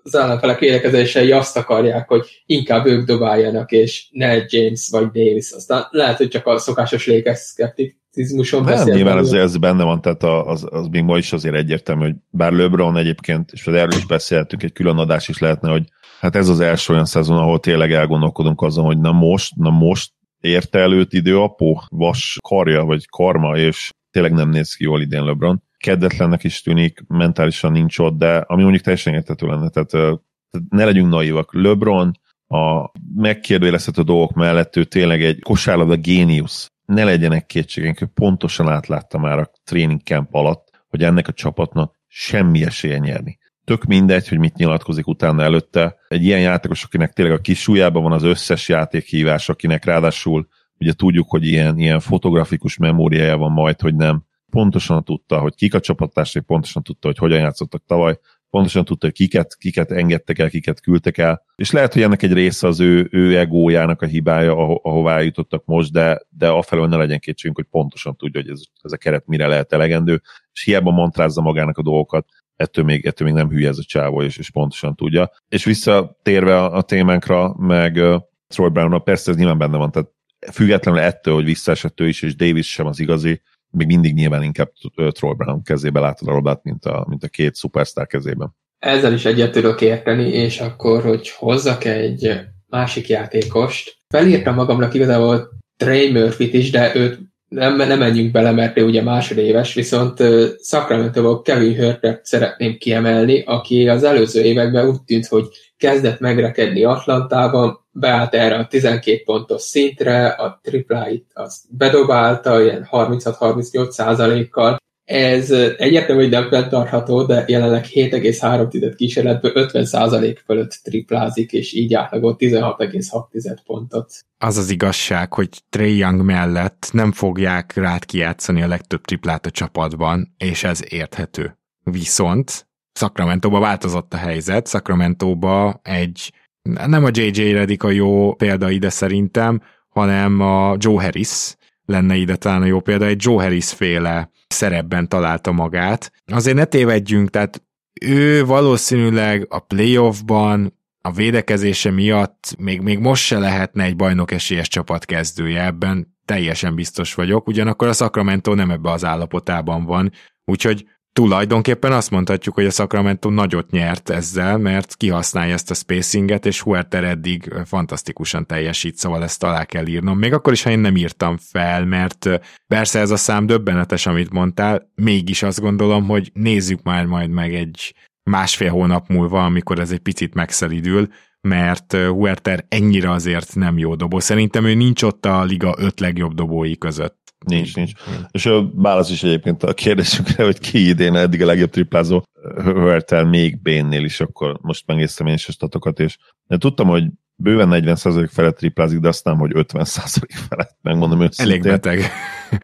az ellenfelek védekezései azt akarják, hogy inkább ők dobáljanak, és ne James vagy Davis. Aztán lehet, hogy csak a szokásos lékes szkepticizmuson beszél. Nyilván az, ez benne van, tehát az, az még ma is azért egyértelmű, hogy bár LeBron egyébként, és erről is beszéltük, egy külön adás is lehetne, hogy hát ez az első olyan szezon, ahol tényleg elgondolkodunk azon, hogy na most, na most érte előtt idő apó, vas karja, vagy karma, és tényleg nem néz ki jól idén LeBron. Kedvetlennek is tűnik, mentálisan nincs ott, de ami mondjuk teljesen értető lenne. Tehát, tehát ne legyünk naivak. LeBron a megkérdőjelezhető dolgok mellett ő tényleg egy kosárlabda géniusz. Ne legyenek kétségeink, ő pontosan átlátta már a training camp alatt, hogy ennek a csapatnak semmi esélye nyerni. Tök mindegy, hogy mit nyilatkozik utána előtte. Egy ilyen játékos, akinek tényleg a kis súlyában van az összes játékhívás, akinek ráadásul ugye tudjuk, hogy ilyen, ilyen fotografikus memóriája van majd, hogy nem. Pontosan tudta, hogy kik a csapattársai, pontosan tudta, hogy hogyan játszottak tavaly, pontosan tudta, hogy kiket, kiket engedtek el, kiket küldtek el, és lehet, hogy ennek egy része az ő, ő egójának a hibája, aho, ahová jutottak most, de, de afelől ne legyen kétségünk, hogy pontosan tudja, hogy ez, ez a keret mire lehet elegendő, és hiába mantrázza magának a dolgokat, ettől még, ettől még nem hülye ez a csávó, és, és pontosan tudja. És visszatérve a, a témánkra, meg uh, Troy brown persze ez nyilván benne van, tehát függetlenül ettől, hogy visszaesett ő is, és Davis sem az igazi, még mindig nyilván inkább Troy Brown kezébe látod a labdát, mint a, mint a két szupersztár kezében. Ezzel is egyet tudok érteni, és akkor, hogy hozzak egy másik játékost, felírtam magamnak igazából Trey murphy is, de őt nem, nem menjünk bele, mert ő ugye másodéves, viszont sacramento Kevin Hörtert szeretném kiemelni, aki az előző években úgy tűnt, hogy kezdett megrekedni Atlantában, beállt erre a 12 pontos szintre, a tripláit azt bedobálta, ilyen 36-38 százalékkal. Ez egyértelmű, hogy nem fenntartható, de jelenleg 7,3 kísérletből 50 százalék fölött triplázik, és így átlagolt 16,6 pontot. Az az igazság, hogy Trey Young mellett nem fogják rád kijátszani a legtöbb triplát a csapatban, és ez érthető. Viszont Sacramento-ba változott a helyzet, Sacramento-ba egy nem a JJ Redick a jó példa ide szerintem, hanem a Joe Harris lenne ide talán a jó példa, egy Joe Harris féle szerepben találta magát. Azért ne tévedjünk, tehát ő valószínűleg a playoffban a védekezése miatt még, még most se lehetne egy bajnok esélyes csapat kezdője, ebben teljesen biztos vagyok, ugyanakkor a Sacramento nem ebbe az állapotában van, úgyhogy tulajdonképpen azt mondhatjuk, hogy a Sacramento nagyot nyert ezzel, mert kihasználja ezt a spacinget, és Huerter eddig fantasztikusan teljesít, szóval ezt alá kell írnom. Még akkor is, ha én nem írtam fel, mert persze ez a szám döbbenetes, amit mondtál, mégis azt gondolom, hogy nézzük már majd meg egy másfél hónap múlva, amikor ez egy picit megszelidül, mert Huerter ennyire azért nem jó dobó. Szerintem ő nincs ott a liga öt legjobb dobói között. Nincs, nincs. És a válasz is egyébként a kérdésünkre, hogy ki idén eddig a legjobb triplázó, Hörtel még Bénnél is, akkor most megnéztem én is a statokat, és de tudtam, hogy bőven 40% felett triplázik, de azt nem, hogy 50% felett, megmondom őszintén. Elég beteg.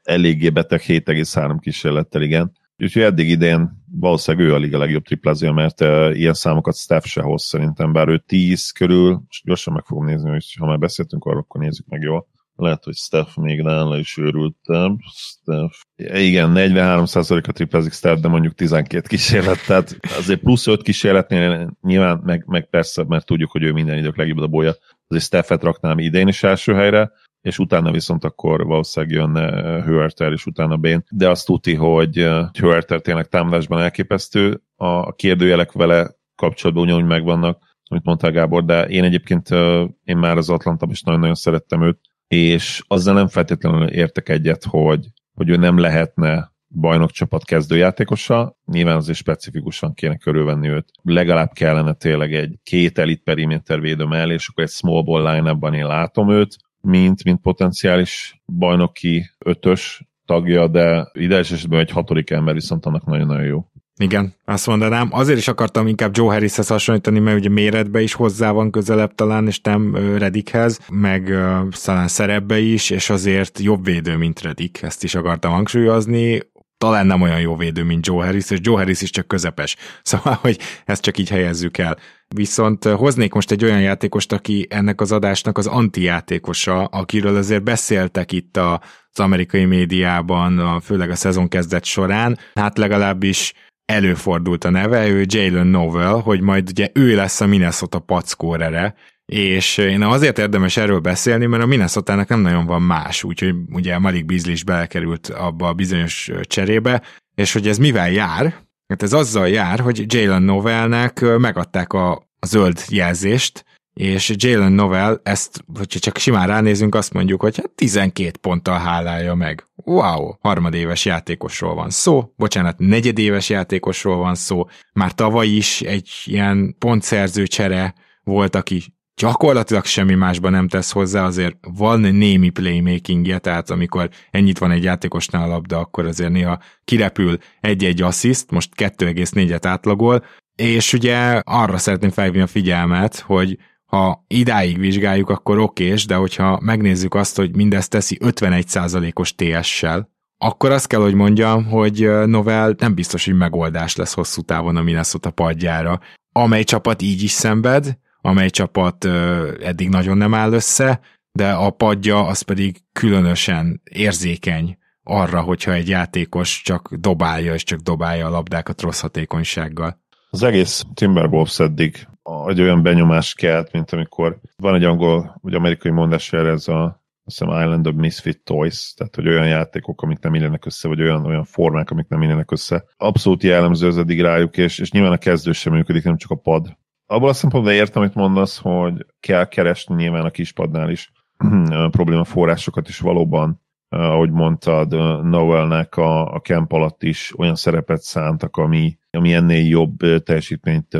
Eléggé beteg, 7,3 kísérlettel, igen. Úgyhogy eddig idén valószínűleg ő a liga legjobb triplázója, mert uh, ilyen számokat Steph se hoz szerintem, bár ő 10 körül, most gyorsan meg fogom nézni, hogy ha már beszéltünk arról, akkor nézzük meg jól lehet, hogy Steph még nála is őrültem. Steph. Igen, 43%-a triplázik Steph, de mondjuk 12 kísérlet, tehát azért plusz 5 kísérletnél nyilván, meg, meg persze, mert tudjuk, hogy ő minden idők legjobb dobója, azért Steph-et raknám idén is első helyre, és utána viszont akkor valószínűleg jönne Hörter, és utána Bén. De azt tuti, hogy Hörter tényleg támadásban elképesztő, a kérdőjelek vele kapcsolatban ugyanúgy megvannak, amit mondtál Gábor, de én egyébként én már az Atlanta is nagyon-nagyon szerettem őt, és azzal nem feltétlenül értek egyet, hogy, hogy ő nem lehetne bajnokcsapat kezdőjátékosa, nyilván azért specifikusan kéne körülvenni őt. Legalább kellene tényleg egy két elit periméter védő mellé, és akkor egy small ball line én látom őt, mint, mint potenciális bajnoki ötös tagja, de ideális esetben egy hatodik ember viszont annak nagyon-nagyon jó. Igen, azt mondanám. Azért is akartam inkább Joe Harrishez hasonlítani, mert ugye méretbe is hozzá van közelebb talán, és nem Redikhez, meg uh, talán szerepbe is, és azért jobb védő, mint Redik, ezt is akartam hangsúlyozni talán nem olyan jó védő, mint Joe Harris, és Joe Harris is csak közepes. Szóval, hogy ezt csak így helyezzük el. Viszont hoznék most egy olyan játékost, aki ennek az adásnak az anti-játékosa, akiről azért beszéltek itt az amerikai médiában, főleg a szezon kezdet során. Hát legalábbis előfordult a neve, ő Jalen Novel, hogy majd ugye ő lesz a Minnesota packórere, és én azért érdemes erről beszélni, mert a minnesota nem nagyon van más, úgyhogy ugye Malik Beasley is belekerült abba a bizonyos cserébe, és hogy ez mivel jár? Hát ez azzal jár, hogy Jalen Novelnek megadták a, zöld jelzést, és Jalen Novel ezt, hogyha csak simán ránézünk, azt mondjuk, hogy hát 12 ponttal hálálja meg. Wow, harmadéves játékosról van szó, bocsánat, negyedéves játékosról van szó, már tavaly is egy ilyen pontszerző csere volt, aki gyakorlatilag semmi másban nem tesz hozzá, azért van némi playmakingje, tehát amikor ennyit van egy játékosnál a labda, akkor azért néha kirepül egy-egy assziszt, most 2,4-et átlagol, és ugye arra szeretném felhívni a figyelmet, hogy ha idáig vizsgáljuk, akkor okés, de hogyha megnézzük azt, hogy mindezt teszi 51%-os TS-sel, akkor azt kell, hogy mondjam, hogy Novel nem biztos, hogy megoldás lesz hosszú távon a Minnesota padjára. Amely csapat így is szenved, amely csapat eddig nagyon nem áll össze, de a padja az pedig különösen érzékeny arra, hogyha egy játékos csak dobálja, és csak dobálja a labdákat rossz hatékonysággal. Az egész Timberwolves eddig egy olyan benyomás kelt, mint amikor van egy angol, vagy amerikai mondás erre ez a azt hiszem Island of Misfit Toys, tehát hogy olyan játékok, amik nem illenek össze, vagy olyan, olyan formák, amik nem illenek össze. Abszolút jellemző az eddig rájuk, és, és nyilván a kezdő sem működik, nem csak a pad. Abból a szempontból értem, amit mondasz, hogy kell keresni nyilván a kispadnál is probléma forrásokat is valóban, ahogy mondtad, Novelnek a, a camp alatt is olyan szerepet szántak, ami, ami ennél jobb teljesítményt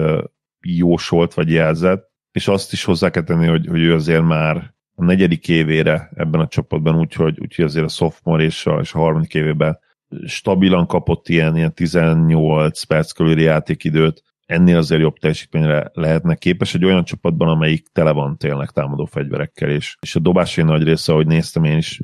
jósolt vagy jelzett, és azt is hozzá kell tenni, hogy, hogy ő azért már a negyedik évére ebben a csapatban, úgyhogy, úgyhogy azért a sophomore és a, és a harmadik évében stabilan kapott ilyen, ilyen 18 perc körüli játékidőt, ennél azért jobb teljesítményre lehetne képes egy olyan csapatban, amelyik tele van tényleg támadó fegyverekkel, és, és a dobásai nagy része, ahogy néztem én is,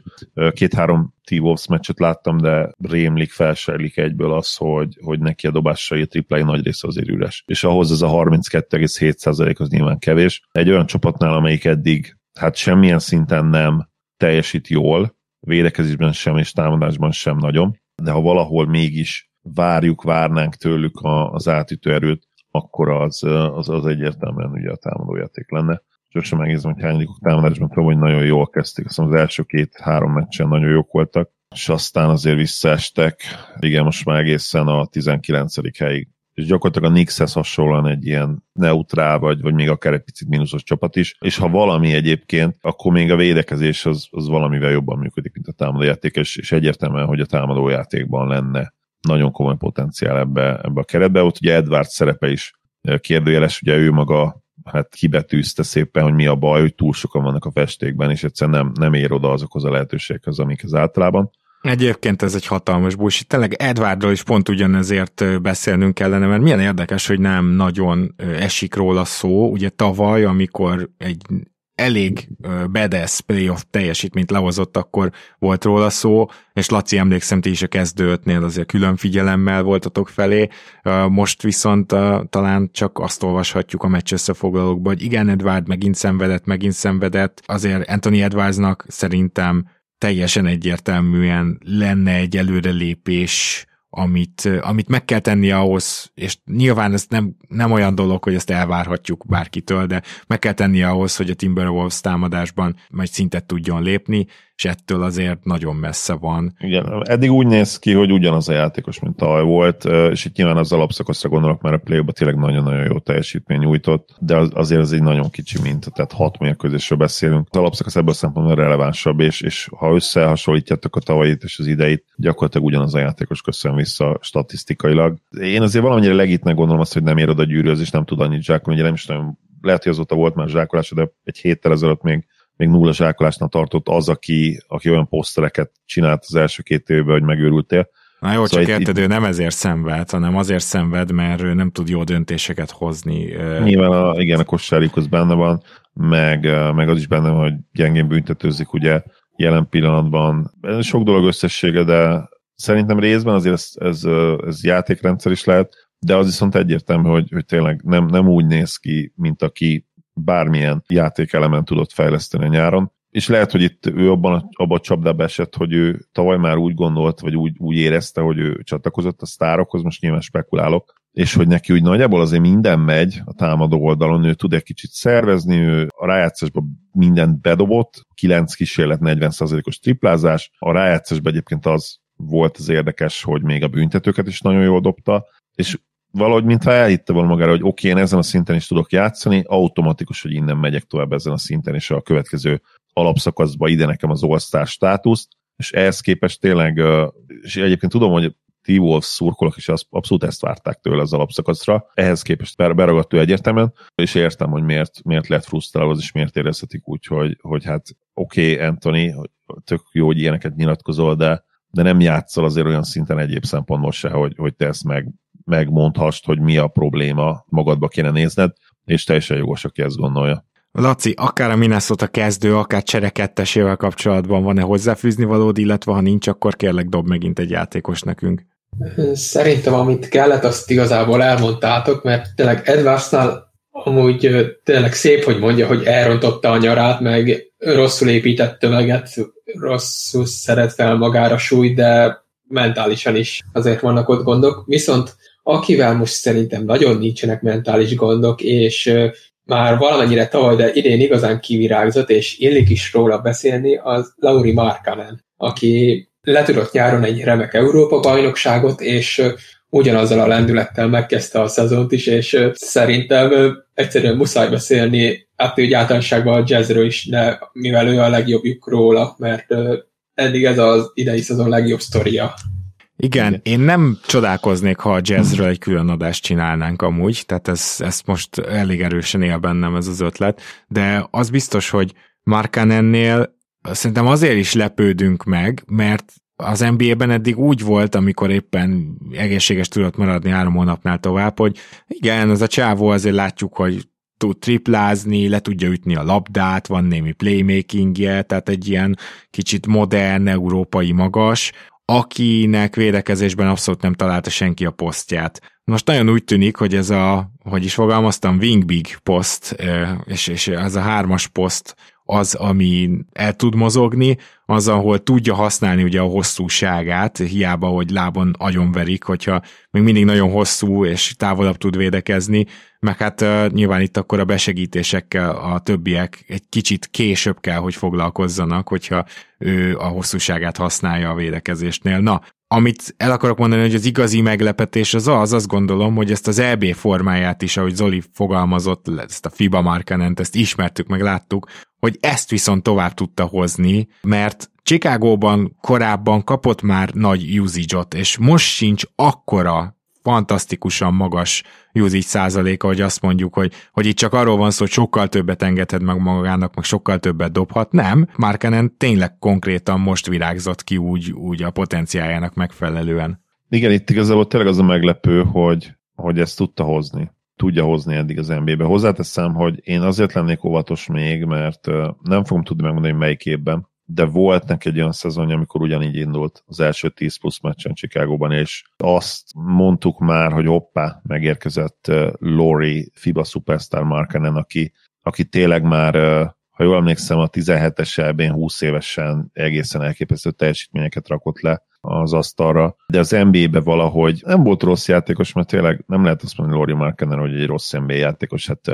két-három T-Wolves meccset láttam, de rémlik, felsejlik egyből az, hogy, hogy neki a dobásai, a triplái nagy része azért üres. És ahhoz ez a 32,7% az nyilván kevés. Egy olyan csapatnál, amelyik eddig hát semmilyen szinten nem teljesít jól, védekezésben sem és támadásban sem nagyon, de ha valahol mégis várjuk, várnánk tőlük az átütő erőt, akkor az, az, az egyértelműen ugye a támadójáték lenne. Gyorsan megnézem, hogy hányadikok támadásban tudom, hogy nagyon jól kezdték. Azt az első két-három meccsen nagyon jók voltak, és aztán azért visszaestek. Igen, most már egészen a 19. helyig és gyakorlatilag a Knickshez hasonlóan egy ilyen neutrál, vagy, vagy még akár egy picit mínuszos csapat is, és ha valami egyébként, akkor még a védekezés az, az valamivel jobban működik, mint a támadójáték, és, és egyértelműen, hogy a támadójátékban lenne nagyon komoly potenciál ebbe, ebbe a keretbe. Ott ugye Edward szerepe is kérdőjeles, ugye ő maga hát kibetűzte szépen, hogy mi a baj, hogy túl sokan vannak a festékben, és egyszerűen nem, nem ér oda azokhoz a lehetőségekhez, amikhez általában. Egyébként ez egy hatalmas bullshit. Tényleg Edwardról is pont ugyanezért beszélnünk kellene, mert milyen érdekes, hogy nem nagyon esik róla szó. Ugye tavaly, amikor egy elég badass playoff teljesítményt lehozott, akkor volt róla szó, és Laci, emlékszem, ti is a kezdőtnél azért külön figyelemmel voltatok felé, most viszont talán csak azt olvashatjuk a meccs összefoglalókban, hogy igen, Edward megint szenvedett, megint szenvedett, azért Anthony Edwardsnak szerintem teljesen egyértelműen lenne egy előrelépés amit, amit meg kell tenni ahhoz, és nyilván ez nem, nem olyan dolog, hogy ezt elvárhatjuk bárkitől, de meg kell tenni ahhoz, hogy a Timberwolves támadásban majd szintet tudjon lépni, és ettől azért nagyon messze van. Igen, eddig úgy néz ki, hogy ugyanaz a játékos, mint tavaly volt, és itt nyilván az alapszakaszra gondolok, mert a play tényleg nagyon-nagyon jó teljesítmény nyújtott, de az, azért ez egy nagyon kicsi mint, tehát hat mérkőzésről beszélünk. Az alapszakasz ebből a szempontból relevánsabb, és, és ha összehasonlítjátok a tavalyit és az ideit, gyakorlatilag ugyanaz a játékos köszön vissza statisztikailag. Én azért valamennyire legitnek gondolom azt, hogy nem ér oda gyűrűz, és nem tud annyit zsákolni, ugye nem is nagyon lehet, hogy azóta volt már zsákolása, de egy héttel ezelőtt még még nulla zsákolásnál tartott az, aki, aki olyan posztereket csinált az első két évben, hogy megőrültél. Na jó, szóval csak érted, ő nem ezért szenved, hanem azért szenved, mert ő nem tud jó döntéseket hozni. Nyilván a, igen, a kosárjuk az benne van, meg, meg az is benne van, hogy gyengén büntetőzik ugye jelen pillanatban. Ez sok dolog összessége, de szerintem részben azért ez, ez, ez játékrendszer is lehet, de az viszont egyértelmű, hogy, hogy tényleg nem, nem úgy néz ki, mint aki bármilyen játékelemen tudott fejleszteni a nyáron, és lehet, hogy itt ő abban a, abban a csapdába esett, hogy ő tavaly már úgy gondolt, vagy úgy, úgy érezte, hogy ő csatlakozott a sztárokhoz, most nyilván spekulálok, és hogy neki úgy nagyjából azért minden megy a támadó oldalon, ő tud egy kicsit szervezni, ő a rájátszásban mindent bedobott, 9 kísérlet, 40%-os triplázás, a rájátszásban egyébként az volt az érdekes, hogy még a büntetőket is nagyon jól dobta, és valahogy mintha elhitte volna magára, hogy oké, okay, én ezen a szinten is tudok játszani, automatikus, hogy innen megyek tovább ezen a szinten, és a következő alapszakaszba ide nekem az all státuszt, és ehhez képest tényleg, és egyébként tudom, hogy T-Wolves szurkolók is az, abszolút ezt várták tőle az alapszakaszra. Ehhez képest beragadt ő egyértelműen, és értem, hogy miért, miért lett frusztrálva, és miért érezhetik úgy, hogy, hogy hát oké, okay, Anthony, tök jó, hogy ilyeneket nyilatkozol, de, de nem játszol azért olyan szinten egyéb szempontból se, hogy, hogy te ezt meg, megmondhast, hogy mi a probléma, magadba kéne nézned, és teljesen jogos, aki ezt gondolja. Laci, akár a Minnesota kezdő, akár cserekettesével kapcsolatban van-e hozzáfűzni valód, illetve ha nincs, akkor kérlek dob megint egy játékos nekünk. Szerintem amit kellett, azt igazából elmondtátok, mert tényleg Edwardsnál amúgy tényleg szép, hogy mondja, hogy elrontotta a nyarát, meg rosszul épített tömeget, rosszul szeret fel magára súly, de mentálisan is azért vannak ott gondok. Viszont akivel most szerintem nagyon nincsenek mentális gondok, és már valamennyire tavaly, de idén igazán kivirágzott, és illik is róla beszélni, az Lauri Markanen, aki letudott nyáron egy remek Európa-bajnokságot, és ugyanazzal a lendülettel megkezdte a szezont is, és szerintem egyszerűen muszáj beszélni, hát úgy általánosságban a jazzről is, de mivel ő a legjobbjuk róla, mert eddig ez az idei szezon legjobb sztoria. Igen, én nem csodálkoznék, ha a jazzről egy külön adást csinálnánk amúgy, tehát ez, ez most elég erősen él bennem ez az ötlet, de az biztos, hogy ennél szerintem azért is lepődünk meg, mert az NBA-ben eddig úgy volt, amikor éppen egészséges tudott maradni három hónapnál tovább, hogy igen, az a csávó azért látjuk, hogy tud triplázni, le tudja ütni a labdát, van némi playmakingje, tehát egy ilyen kicsit modern, európai magas, akinek védekezésben abszolút nem találta senki a posztját. Most nagyon úgy tűnik, hogy ez a, hogy is fogalmaztam, wing big poszt, és, és ez a hármas poszt az, ami el tud mozogni, az, ahol tudja használni ugye a hosszúságát, hiába, hogy lábon agyonverik, hogyha még mindig nagyon hosszú és távolabb tud védekezni, meg hát nyilván itt akkor a besegítésekkel a többiek egy kicsit később kell, hogy foglalkozzanak, hogyha ő a hosszúságát használja a védekezésnél. Na, amit el akarok mondani, hogy az igazi meglepetés az az, azt gondolom, hogy ezt az EB formáját is, ahogy Zoli fogalmazott, ezt a FIBA Markanent, ezt ismertük, meg láttuk, hogy ezt viszont tovább tudta hozni, mert Chicagóban korábban kapott már nagy usage és most sincs akkora fantasztikusan magas usage százaléka, hogy azt mondjuk, hogy, hogy itt csak arról van szó, hogy sokkal többet engedhet meg magának, meg sokkal többet dobhat. Nem, Markenen tényleg konkrétan most virágzott ki úgy, úgy a potenciájának megfelelően. Igen, itt igazából tényleg az a meglepő, hogy, hogy ezt tudta hozni tudja hozni eddig az NBA-be. Hozzáteszem, hogy én azért lennék óvatos még, mert nem fogom tudni megmondani, hogy melyik évben, de volt neki egy olyan szezonja, amikor ugyanígy indult az első 10 plusz meccsen Chicagóban, és azt mondtuk már, hogy hoppá, megérkezett Lori FIBA Superstar Markenen, aki, aki tényleg már ha jól emlékszem, a 17-es elbén 20 évesen egészen elképesztő teljesítményeket rakott le az asztalra, de az NBA-be valahogy nem volt rossz játékos, mert tényleg nem lehet azt mondani Lori Markenen, hogy egy rossz NBA játékos, hát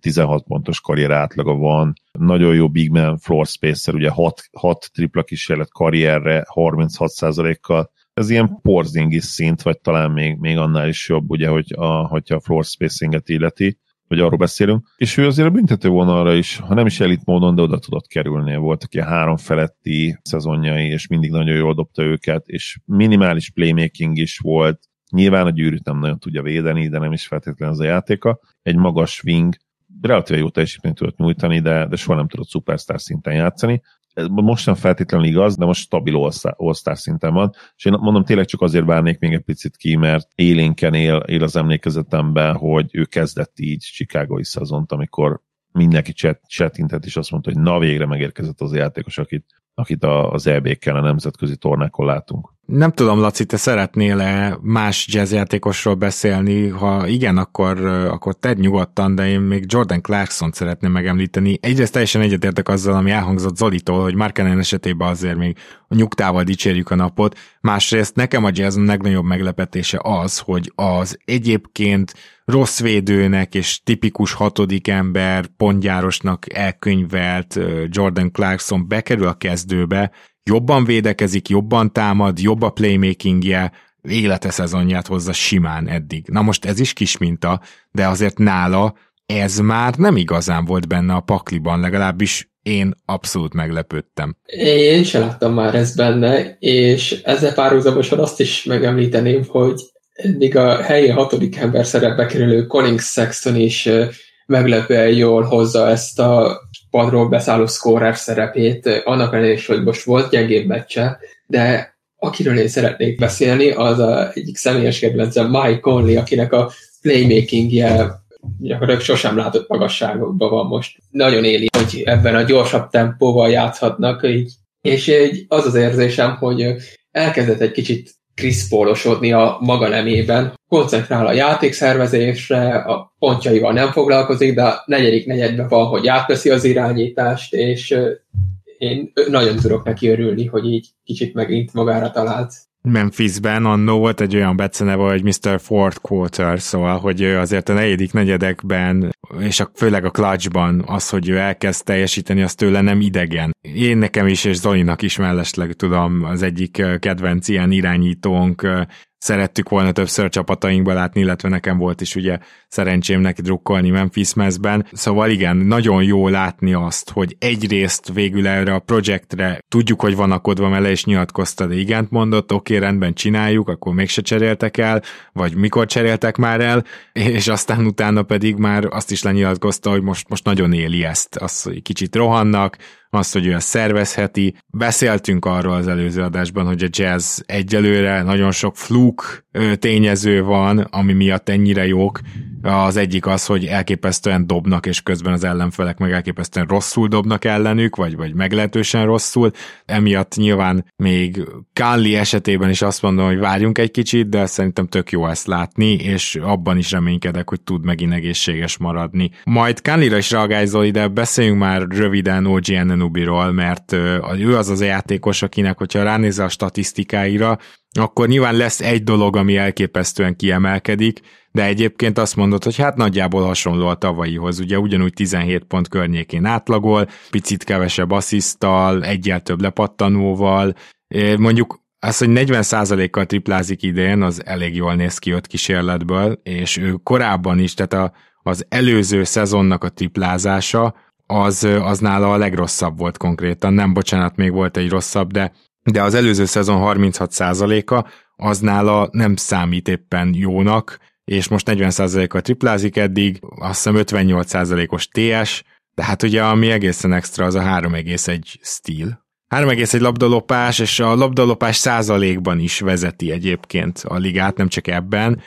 16 pontos karrier átlaga van, nagyon jó big man floor spacer, ugye 6, 6 tripla kísérlet karrierre 36%-kal, ez ilyen Porzingis szint, vagy talán még, még annál is jobb, ugye, hogy a, hogyha a floor spacinget illeti hogy arról beszélünk, és ő azért a büntető vonalra is, ha nem is elit módon, de oda tudott kerülni. Voltak ilyen három feletti szezonjai, és mindig nagyon jól dobta őket, és minimális playmaking is volt. Nyilván a gyűrűt nem nagyon tudja védeni, de nem is feltétlenül az a játéka. Egy magas wing, relatíve jó teljesítményt tudott nyújtani, de, de soha nem tudott superstar szinten játszani. Most nem feltétlenül igaz, de most stabil all szinten van, és én mondom, tényleg csak azért várnék még egy picit ki, mert élénken él, él az emlékezetemben, hogy ő kezdett így Chicago-i szezont, amikor mindenki csetintett, és azt mondta, hogy na végre megérkezett az játékos, akit, akit az EB-kkel a nemzetközi tornákon látunk. Nem tudom, Laci, te szeretnél-e más jazzjátékosról beszélni? Ha igen, akkor, akkor tedd nyugodtan, de én még Jordan Clarkson szeretném megemlíteni. Egyrészt teljesen egyetértek azzal, ami elhangzott Zolitól, hogy Markenen esetében azért még a nyugtával dicsérjük a napot. Másrészt nekem a jazz legnagyobb meglepetése az, hogy az egyébként rossz védőnek és tipikus hatodik ember, pontgyárosnak elkönyvelt Jordan Clarkson bekerül a kezdőbe, jobban védekezik, jobban támad, jobb a playmakingje, élete szezonját hozza simán eddig. Na most ez is kis minta, de azért nála ez már nem igazán volt benne a pakliban, legalábbis én abszolút meglepődtem. Én sem láttam már ezt benne, és ezzel párhuzamosan azt is megemlíteném, hogy eddig a helyi hatodik ember szerepbe kerülő Collins Sexton is meglepően jól hozza ezt a padról beszálló scorer szerepét, annak ellenére hogy most volt gyengébb meccse, de akiről én szeretnék beszélni, az a egyik személyes kedvencem Mike Conley, akinek a playmakingje gyakorlatilag sosem látott magasságokban van most. Nagyon éli, hogy ebben a gyorsabb tempóval játszhatnak, így, és így az az érzésem, hogy elkezdett egy kicsit kriszpólosodni a maga nemében, koncentrál a játékszervezésre, a pontjaival nem foglalkozik, de a negyedik negyedben van, hogy átveszi az irányítást, és én nagyon tudok neki örülni, hogy így kicsit megint magára talált. Memphisben annó volt egy olyan beceneve, hogy Mr. Fourth Quarter, szóval, hogy azért a negyedik negyedekben, és a, főleg a clutchban az, hogy ő elkezd teljesíteni, az tőle nem idegen. Én nekem is, és Zolinak is mellesleg tudom, az egyik kedvenc ilyen irányítónk szerettük volna többször csapatainkba látni, illetve nekem volt is ugye szerencsém neki drukkolni Memphis mezben. Szóval igen, nagyon jó látni azt, hogy egyrészt végül erre a projektre tudjuk, hogy van akodva mele, és nyilatkozta, de igent mondott, oké, okay, rendben csináljuk, akkor mégse cseréltek el, vagy mikor cseréltek már el, és aztán utána pedig már azt is lenyilatkozta, hogy most, most nagyon éli ezt, az, hogy kicsit rohannak, azt, hogy ő ezt szervezheti. Beszéltünk arról az előző adásban, hogy a jazz egyelőre nagyon sok fluk tényező van, ami miatt ennyire jók. Az egyik az, hogy elképesztően dobnak, és közben az ellenfelek meg elképesztően rosszul dobnak ellenük, vagy, vagy meglehetősen rosszul. Emiatt nyilván még Kálli esetében is azt mondom, hogy várjunk egy kicsit, de szerintem tök jó ezt látni, és abban is reménykedek, hogy tud megint egészséges maradni. Majd Kálira is reagálj Zoli, de beszéljünk már röviden OG Anunobiról, mert ő az az játékos, akinek, hogyha ránézel a statisztikáira, akkor nyilván lesz egy dolog, ami elképesztően kiemelkedik, de egyébként azt mondod, hogy hát nagyjából hasonló a tavalyihoz, ugye ugyanúgy 17 pont környékén átlagol, picit kevesebb asszisztal, egyel több lepattanóval, mondjuk az, hogy 40%-kal triplázik idén, az elég jól néz ki ott kísérletből, és ő korábban is, tehát a, az előző szezonnak a triplázása, az, az nála a legrosszabb volt konkrétan. Nem, bocsánat, még volt egy rosszabb, de de az előző szezon 36%-a az nála nem számít éppen jónak, és most 40%-kal triplázik eddig, azt hiszem 58%-os TS, de hát ugye ami egészen extra az a 3,1 stíl. 3,1 labdalopás, és a labdalopás százalékban is vezeti egyébként a ligát, nem csak ebben.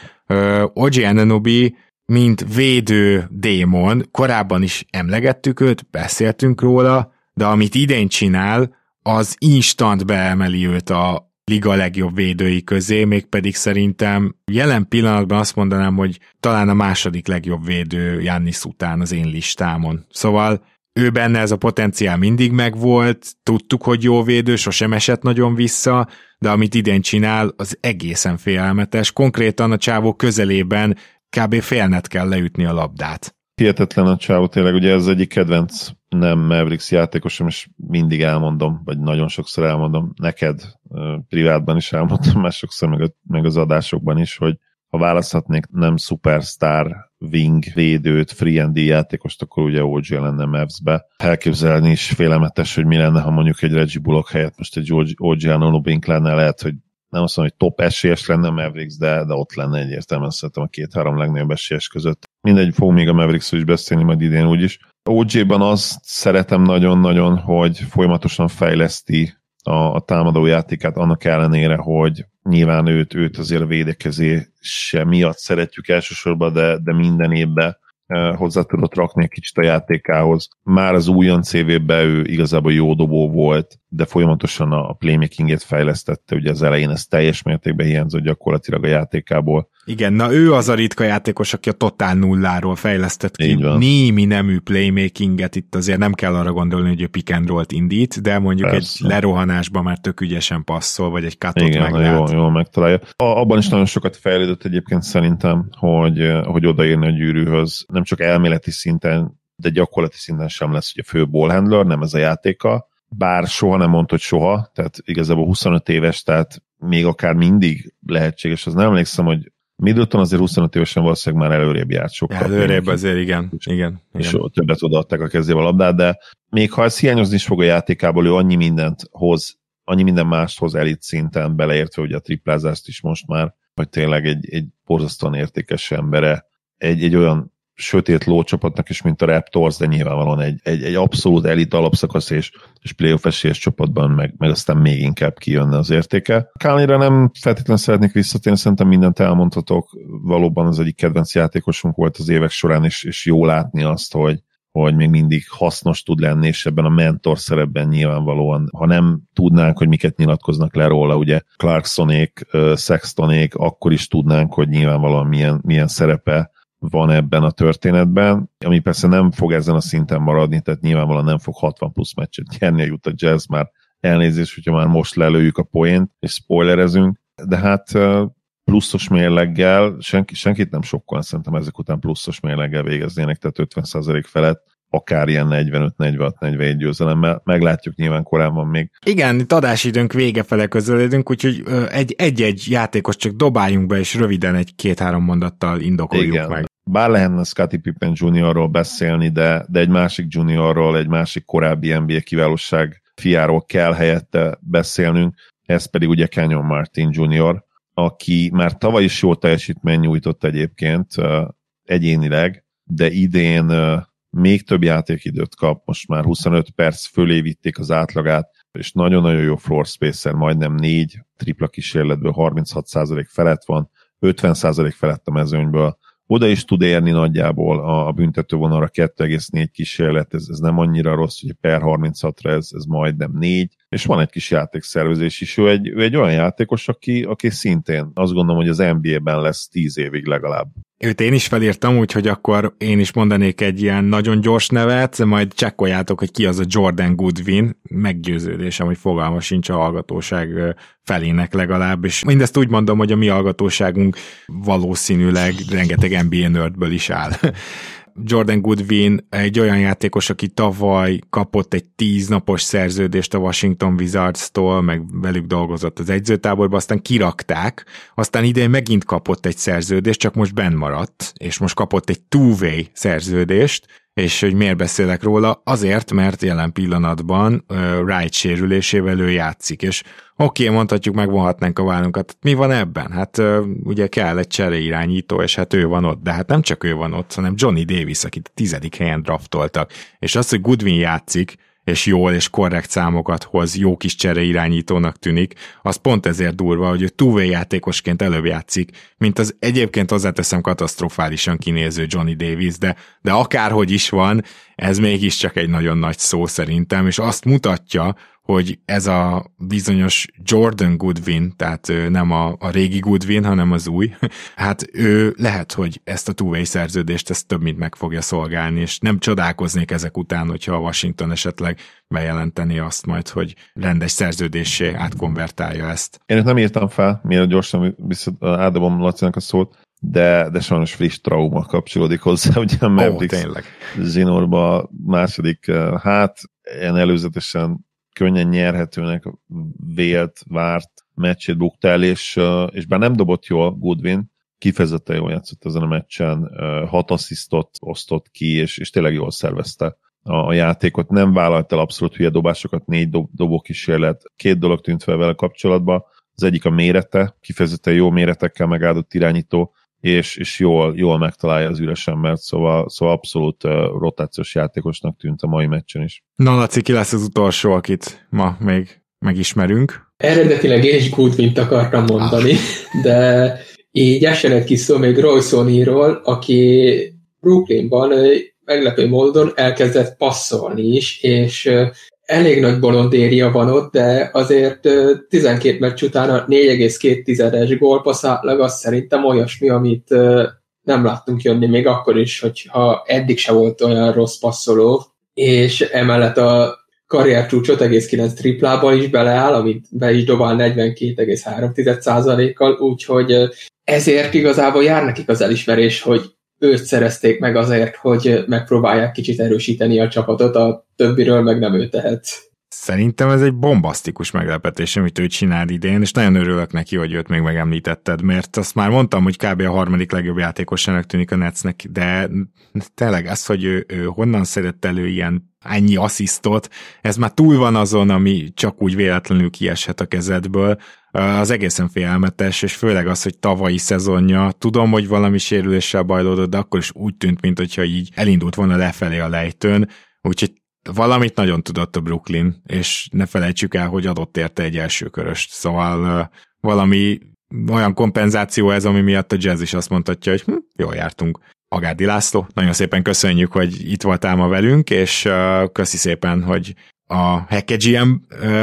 Oji Ananobi, mint védő démon, korábban is emlegettük őt, beszéltünk róla, de amit idén csinál, az instant beemeli őt a liga legjobb védői közé, mégpedig szerintem jelen pillanatban azt mondanám, hogy talán a második legjobb védő Jannis után az én listámon. Szóval ő benne ez a potenciál mindig megvolt, tudtuk, hogy jó védő, sosem esett nagyon vissza, de amit idén csinál, az egészen félelmetes. Konkrétan a csávó közelében kb. félnet kell leütni a labdát. Hihetetlen a csávó, tényleg ugye ez egyik kedvenc nem Mavericks játékosom, és mindig elmondom, vagy nagyon sokszor elmondom, neked privátban is elmondtam, már sokszor meg, meg az adásokban is, hogy ha választhatnék nem superstar wing védőt, free and játékost, akkor ugye OG lenne Mavs-be. Elképzelni is félelmetes, hogy mi lenne, ha mondjuk egy Reggie Bullock helyett most egy OG Anonobink lenne, lehet, hogy nem azt mondom, hogy top esélyes lenne Mavericks, de, de ott lenne egyértelműen szerintem a két-három legnagyobb esélyes között. Mindegy, fog még a mavericks is beszélni majd idén úgyis. OG-ban azt szeretem nagyon-nagyon, hogy folyamatosan fejleszti a, a támadó játékát, annak ellenére, hogy nyilván őt, őt azért a védekezése miatt szeretjük elsősorban, de, de minden évben hozzá tudott rakni egy kicsit a játékához. Már az újon CV-ben ő igazából jó dobó volt, de folyamatosan a playmakingét fejlesztette, ugye az elején ez teljes mértékben hiányzott gyakorlatilag a játékából. Igen, na ő az a ritka játékos, aki a totál nulláról fejlesztett ki némi nemű playmakinget, itt azért nem kell arra gondolni, hogy ő pick and roll indít, de mondjuk Persze. egy lerohanásban már tök ügyesen passzol, vagy egy cutot Igen, meglát. Jól, jól megtalálja. A, abban is nagyon sokat fejlődött egyébként szerintem, hogy, hogy odaérni a gyűrűhöz, nem csak elméleti szinten, de gyakorlati szinten sem lesz ugye fő ballhandler, nem ez a játéka, bár soha nem mondta, hogy soha, tehát igazából 25 éves, tehát még akár mindig lehetséges. Az nem emlékszem, hogy Middleton azért 25 évesen valószínűleg már előrébb járt sokkal. Előrébb azért, igen. igen, és igen. többet odaadták a kezébe a labdát, de még ha ez hiányozni is fog a játékából, ő annyi mindent hoz, annyi minden mást hoz elit szinten, beleértve ugye a triplázást is most már, hogy tényleg egy, egy borzasztóan értékes embere, egy, egy olyan sötét lócsapatnak is, mint a Raptors, de nyilvánvalóan egy, egy, egy abszolút elit alapszakasz és, és playoff esélyes csapatban meg, meg aztán még inkább kijönne az értéke. Kálnira nem feltétlenül szeretnék visszatérni, szerintem mindent elmondhatok. Valóban az egyik kedvenc játékosunk volt az évek során, és, és jó látni azt, hogy, hogy még mindig hasznos tud lenni, és ebben a mentor szerepben nyilvánvalóan, ha nem tudnánk, hogy miket nyilatkoznak le róla, ugye Clarksonék, Sextonék, akkor is tudnánk, hogy nyilvánvalóan milyen, milyen szerepe van ebben a történetben, ami persze nem fog ezen a szinten maradni, tehát nyilvánvalóan nem fog 60 plusz meccset nyerni a Utah Jazz, már elnézést, hogyha már most lelőjük a poént, és spoilerezünk, de hát pluszos mérleggel, senki, senkit nem sokkal szerintem ezek után pluszos mérleggel végeznének, tehát 50% felett, akár ilyen 45-46-41 győzelemmel. Meglátjuk nyilván korábban még. Igen, itt adásidőnk vége fele közeledünk, úgyhogy egy-egy játékos csak dobáljunk be, és röviden egy-két-három mondattal indokoljuk Igen. meg. Bár lehetne Scottie Pippen juniorról beszélni, de, de egy másik juniorról, egy másik korábbi NBA kiválóság fiáról kell helyette beszélnünk, ez pedig ugye Kenyon Martin Jr., aki már tavaly is jó teljesítmény nyújtott egyébként egyénileg, de idén még több játékidőt kap, most már 25 perc fölé vitték az átlagát, és nagyon-nagyon jó floor spacer, majdnem négy tripla kísérletből 36% felett van, 50% felett a mezőnyből, oda is tud érni nagyjából a büntetővonalra 2,4 kísérlet, ez, ez nem annyira rossz, hogy per 36-ra ez, ez majdnem 4, és van egy kis játékszervezés is. Ő egy, ő egy olyan játékos, aki, aki szintén azt gondolom, hogy az NBA-ben lesz 10 évig legalább. Őt én is felírtam, úgyhogy akkor én is mondanék egy ilyen nagyon gyors nevet, majd csekkoljátok, hogy ki az a Jordan Goodwin, meggyőződésem, hogy fogalma sincs a hallgatóság felének legalább, és mindezt úgy mondom, hogy a mi hallgatóságunk valószínűleg rengeteg NBA nerdből is áll. Jordan Goodwin egy olyan játékos, aki tavaly kapott egy tíznapos szerződést a Washington Wizards-tól, meg velük dolgozott az egyzőtáborban, aztán kirakták, aztán idén megint kapott egy szerződést, csak most benn maradt, és most kapott egy two-way szerződést, és hogy miért beszélek róla? Azért, mert jelen pillanatban uh, Wright sérülésével ő játszik, és oké, okay, mondhatjuk, megvonhatnánk a vállunkat. Mi van ebben? Hát uh, ugye kell egy cseréirányító, és hát ő van ott, de hát nem csak ő van ott, hanem Johnny Davis, akit a tizedik helyen draftoltak. És az, hogy Goodwin játszik, és jól és korrekt számokat hoz, jó kis csere irányítónak tűnik, az pont ezért durva, hogy ő two játékosként előbb játszik, mint az egyébként hozzáteszem katasztrofálisan kinéző Johnny Davis, de, de akárhogy is van, ez mégiscsak egy nagyon nagy szó szerintem, és azt mutatja, hogy ez a bizonyos Jordan Goodwin, tehát nem a, a régi Goodwin, hanem az új, hát ő lehet, hogy ezt a two szerződést ezt több mint meg fogja szolgálni, és nem csodálkoznék ezek után, hogyha a Washington esetleg bejelenteni azt majd, hogy rendes szerződésé átkonvertálja ezt. Én nem írtam fel, miért gyorsan vissza átadom Lacinak a szót, de, de sajnos friss trauma kapcsolódik hozzá, ugye a Mavericks oh, Zinorba második, hát ilyen előzetesen könnyen nyerhetőnek vélt, várt meccsét buktál, és, és bár nem dobott jól Goodwin, kifejezetten jól játszott ezen a meccsen, hat asszisztot osztott ki, és, és tényleg jól szervezte a, a játékot. Nem vállalt el abszolút hülye dobásokat, négy dob, dobókísérlet. Két dolog tűnt fel vele kapcsolatban. Az egyik a mérete, kifejezetten jó méretekkel megáldott irányító, és, és jól, jól megtalálja az üres embert, szóval, szóval abszolút uh, rotációs játékosnak tűnt a mai meccsen is. Na, Laci, ki lesz az utolsó, akit ma még megismerünk? Eredetileg én is Goodwin-t akartam mondani, ah. de így esenek ki szó még Royce O'Neal-ról, aki Brooklynban meglepő módon elkezdett passzolni is, és elég nagy bolondéria van ott, de azért 12 meccs után a 4,2-es gólpassz átlag az szerintem olyasmi, amit nem láttunk jönni még akkor is, hogyha eddig se volt olyan rossz passzoló, és emellett a karriercsúcs 5,9 triplában is beleáll, amit be is dobál 42,3%-kal, úgyhogy ezért igazából jár nekik az elismerés, hogy őt szerezték meg azért, hogy megpróbálják kicsit erősíteni a csapatot, a többiről meg nem ő tehet. Szerintem ez egy bombasztikus meglepetés, amit ő csinál idén, és nagyon örülök neki, hogy őt még megemlítetted, mert azt már mondtam, hogy kb. a harmadik legjobb játékosának tűnik a Netsnek, de tényleg az, hogy ő, ő honnan szedett elő ilyen ennyi asszisztot, ez már túl van azon, ami csak úgy véletlenül kieshet a kezedből, az egészen félelmetes, és főleg az, hogy tavalyi szezonja, tudom, hogy valami sérüléssel bajlódott, de akkor is úgy tűnt, mintha így elindult volna lefelé a lejtőn, úgyhogy valamit nagyon tudott a Brooklyn, és ne felejtsük el, hogy adott érte egy első köröst, szóval valami olyan kompenzáció ez, ami miatt a jazz is azt mondhatja, hogy hm, jól jártunk. Agádi László, nagyon szépen köszönjük, hogy itt voltál ma velünk, és uh, köszi szépen, hogy a HackeGM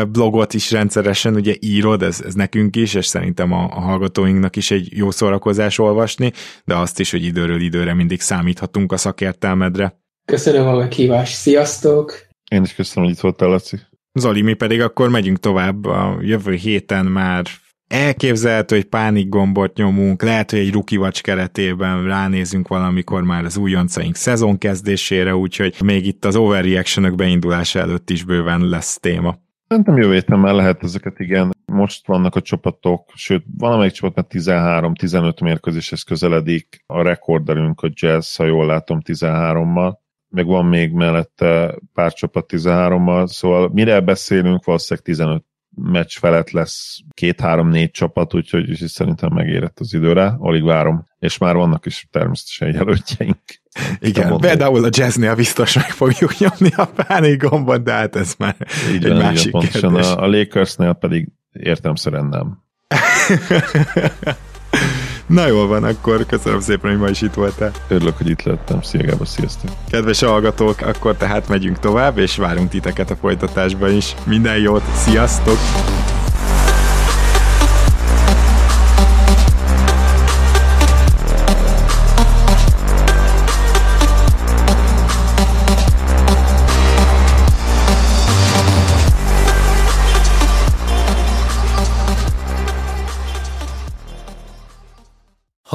blogot is rendszeresen ugye írod, ez, ez nekünk is, és szerintem a, a hallgatóinknak is egy jó szórakozás olvasni, de azt is, hogy időről időre mindig számíthatunk a szakértelmedre. Köszönöm a meghívást, sziasztok! Én is köszönöm, hogy itt voltál, Laci. Zoli, mi pedig akkor megyünk tovább. A jövő héten már elképzelhető, hogy pánik gombot nyomunk, lehet, hogy egy watch keretében ránézünk valamikor már az újoncaink szezon kezdésére, úgyhogy még itt az overreaction beindulása előtt is bőven lesz téma. Szerintem jövő héten már lehet ezeket, igen. Most vannak a csapatok, sőt, valamelyik csapat már 13-15 mérkőzéshez közeledik. A rekorderünk a Jazz, ha jól látom, 13-mal meg van még mellette pár csapat 13-mal, szóval mire beszélünk, valószínűleg 15 meccs felett lesz két-három-négy csapat, úgyhogy is szerintem megérett az időre, alig várom. És már vannak is természetesen jelöltjeink. Igen, például a jazznél biztos meg fogjuk nyomni a pánik gombot, de hát ez már így egy van, másik pontosan kérdés. A, a Lakersnél pedig értelmszerűen nem. Na jól van, akkor köszönöm szépen, hogy ma is itt voltál. Örülök, hogy itt lettem. Szia Gábor, sziasztok! Kedves hallgatók, akkor tehát megyünk tovább, és várunk titeket a folytatásban is. Minden jót, sziasztok!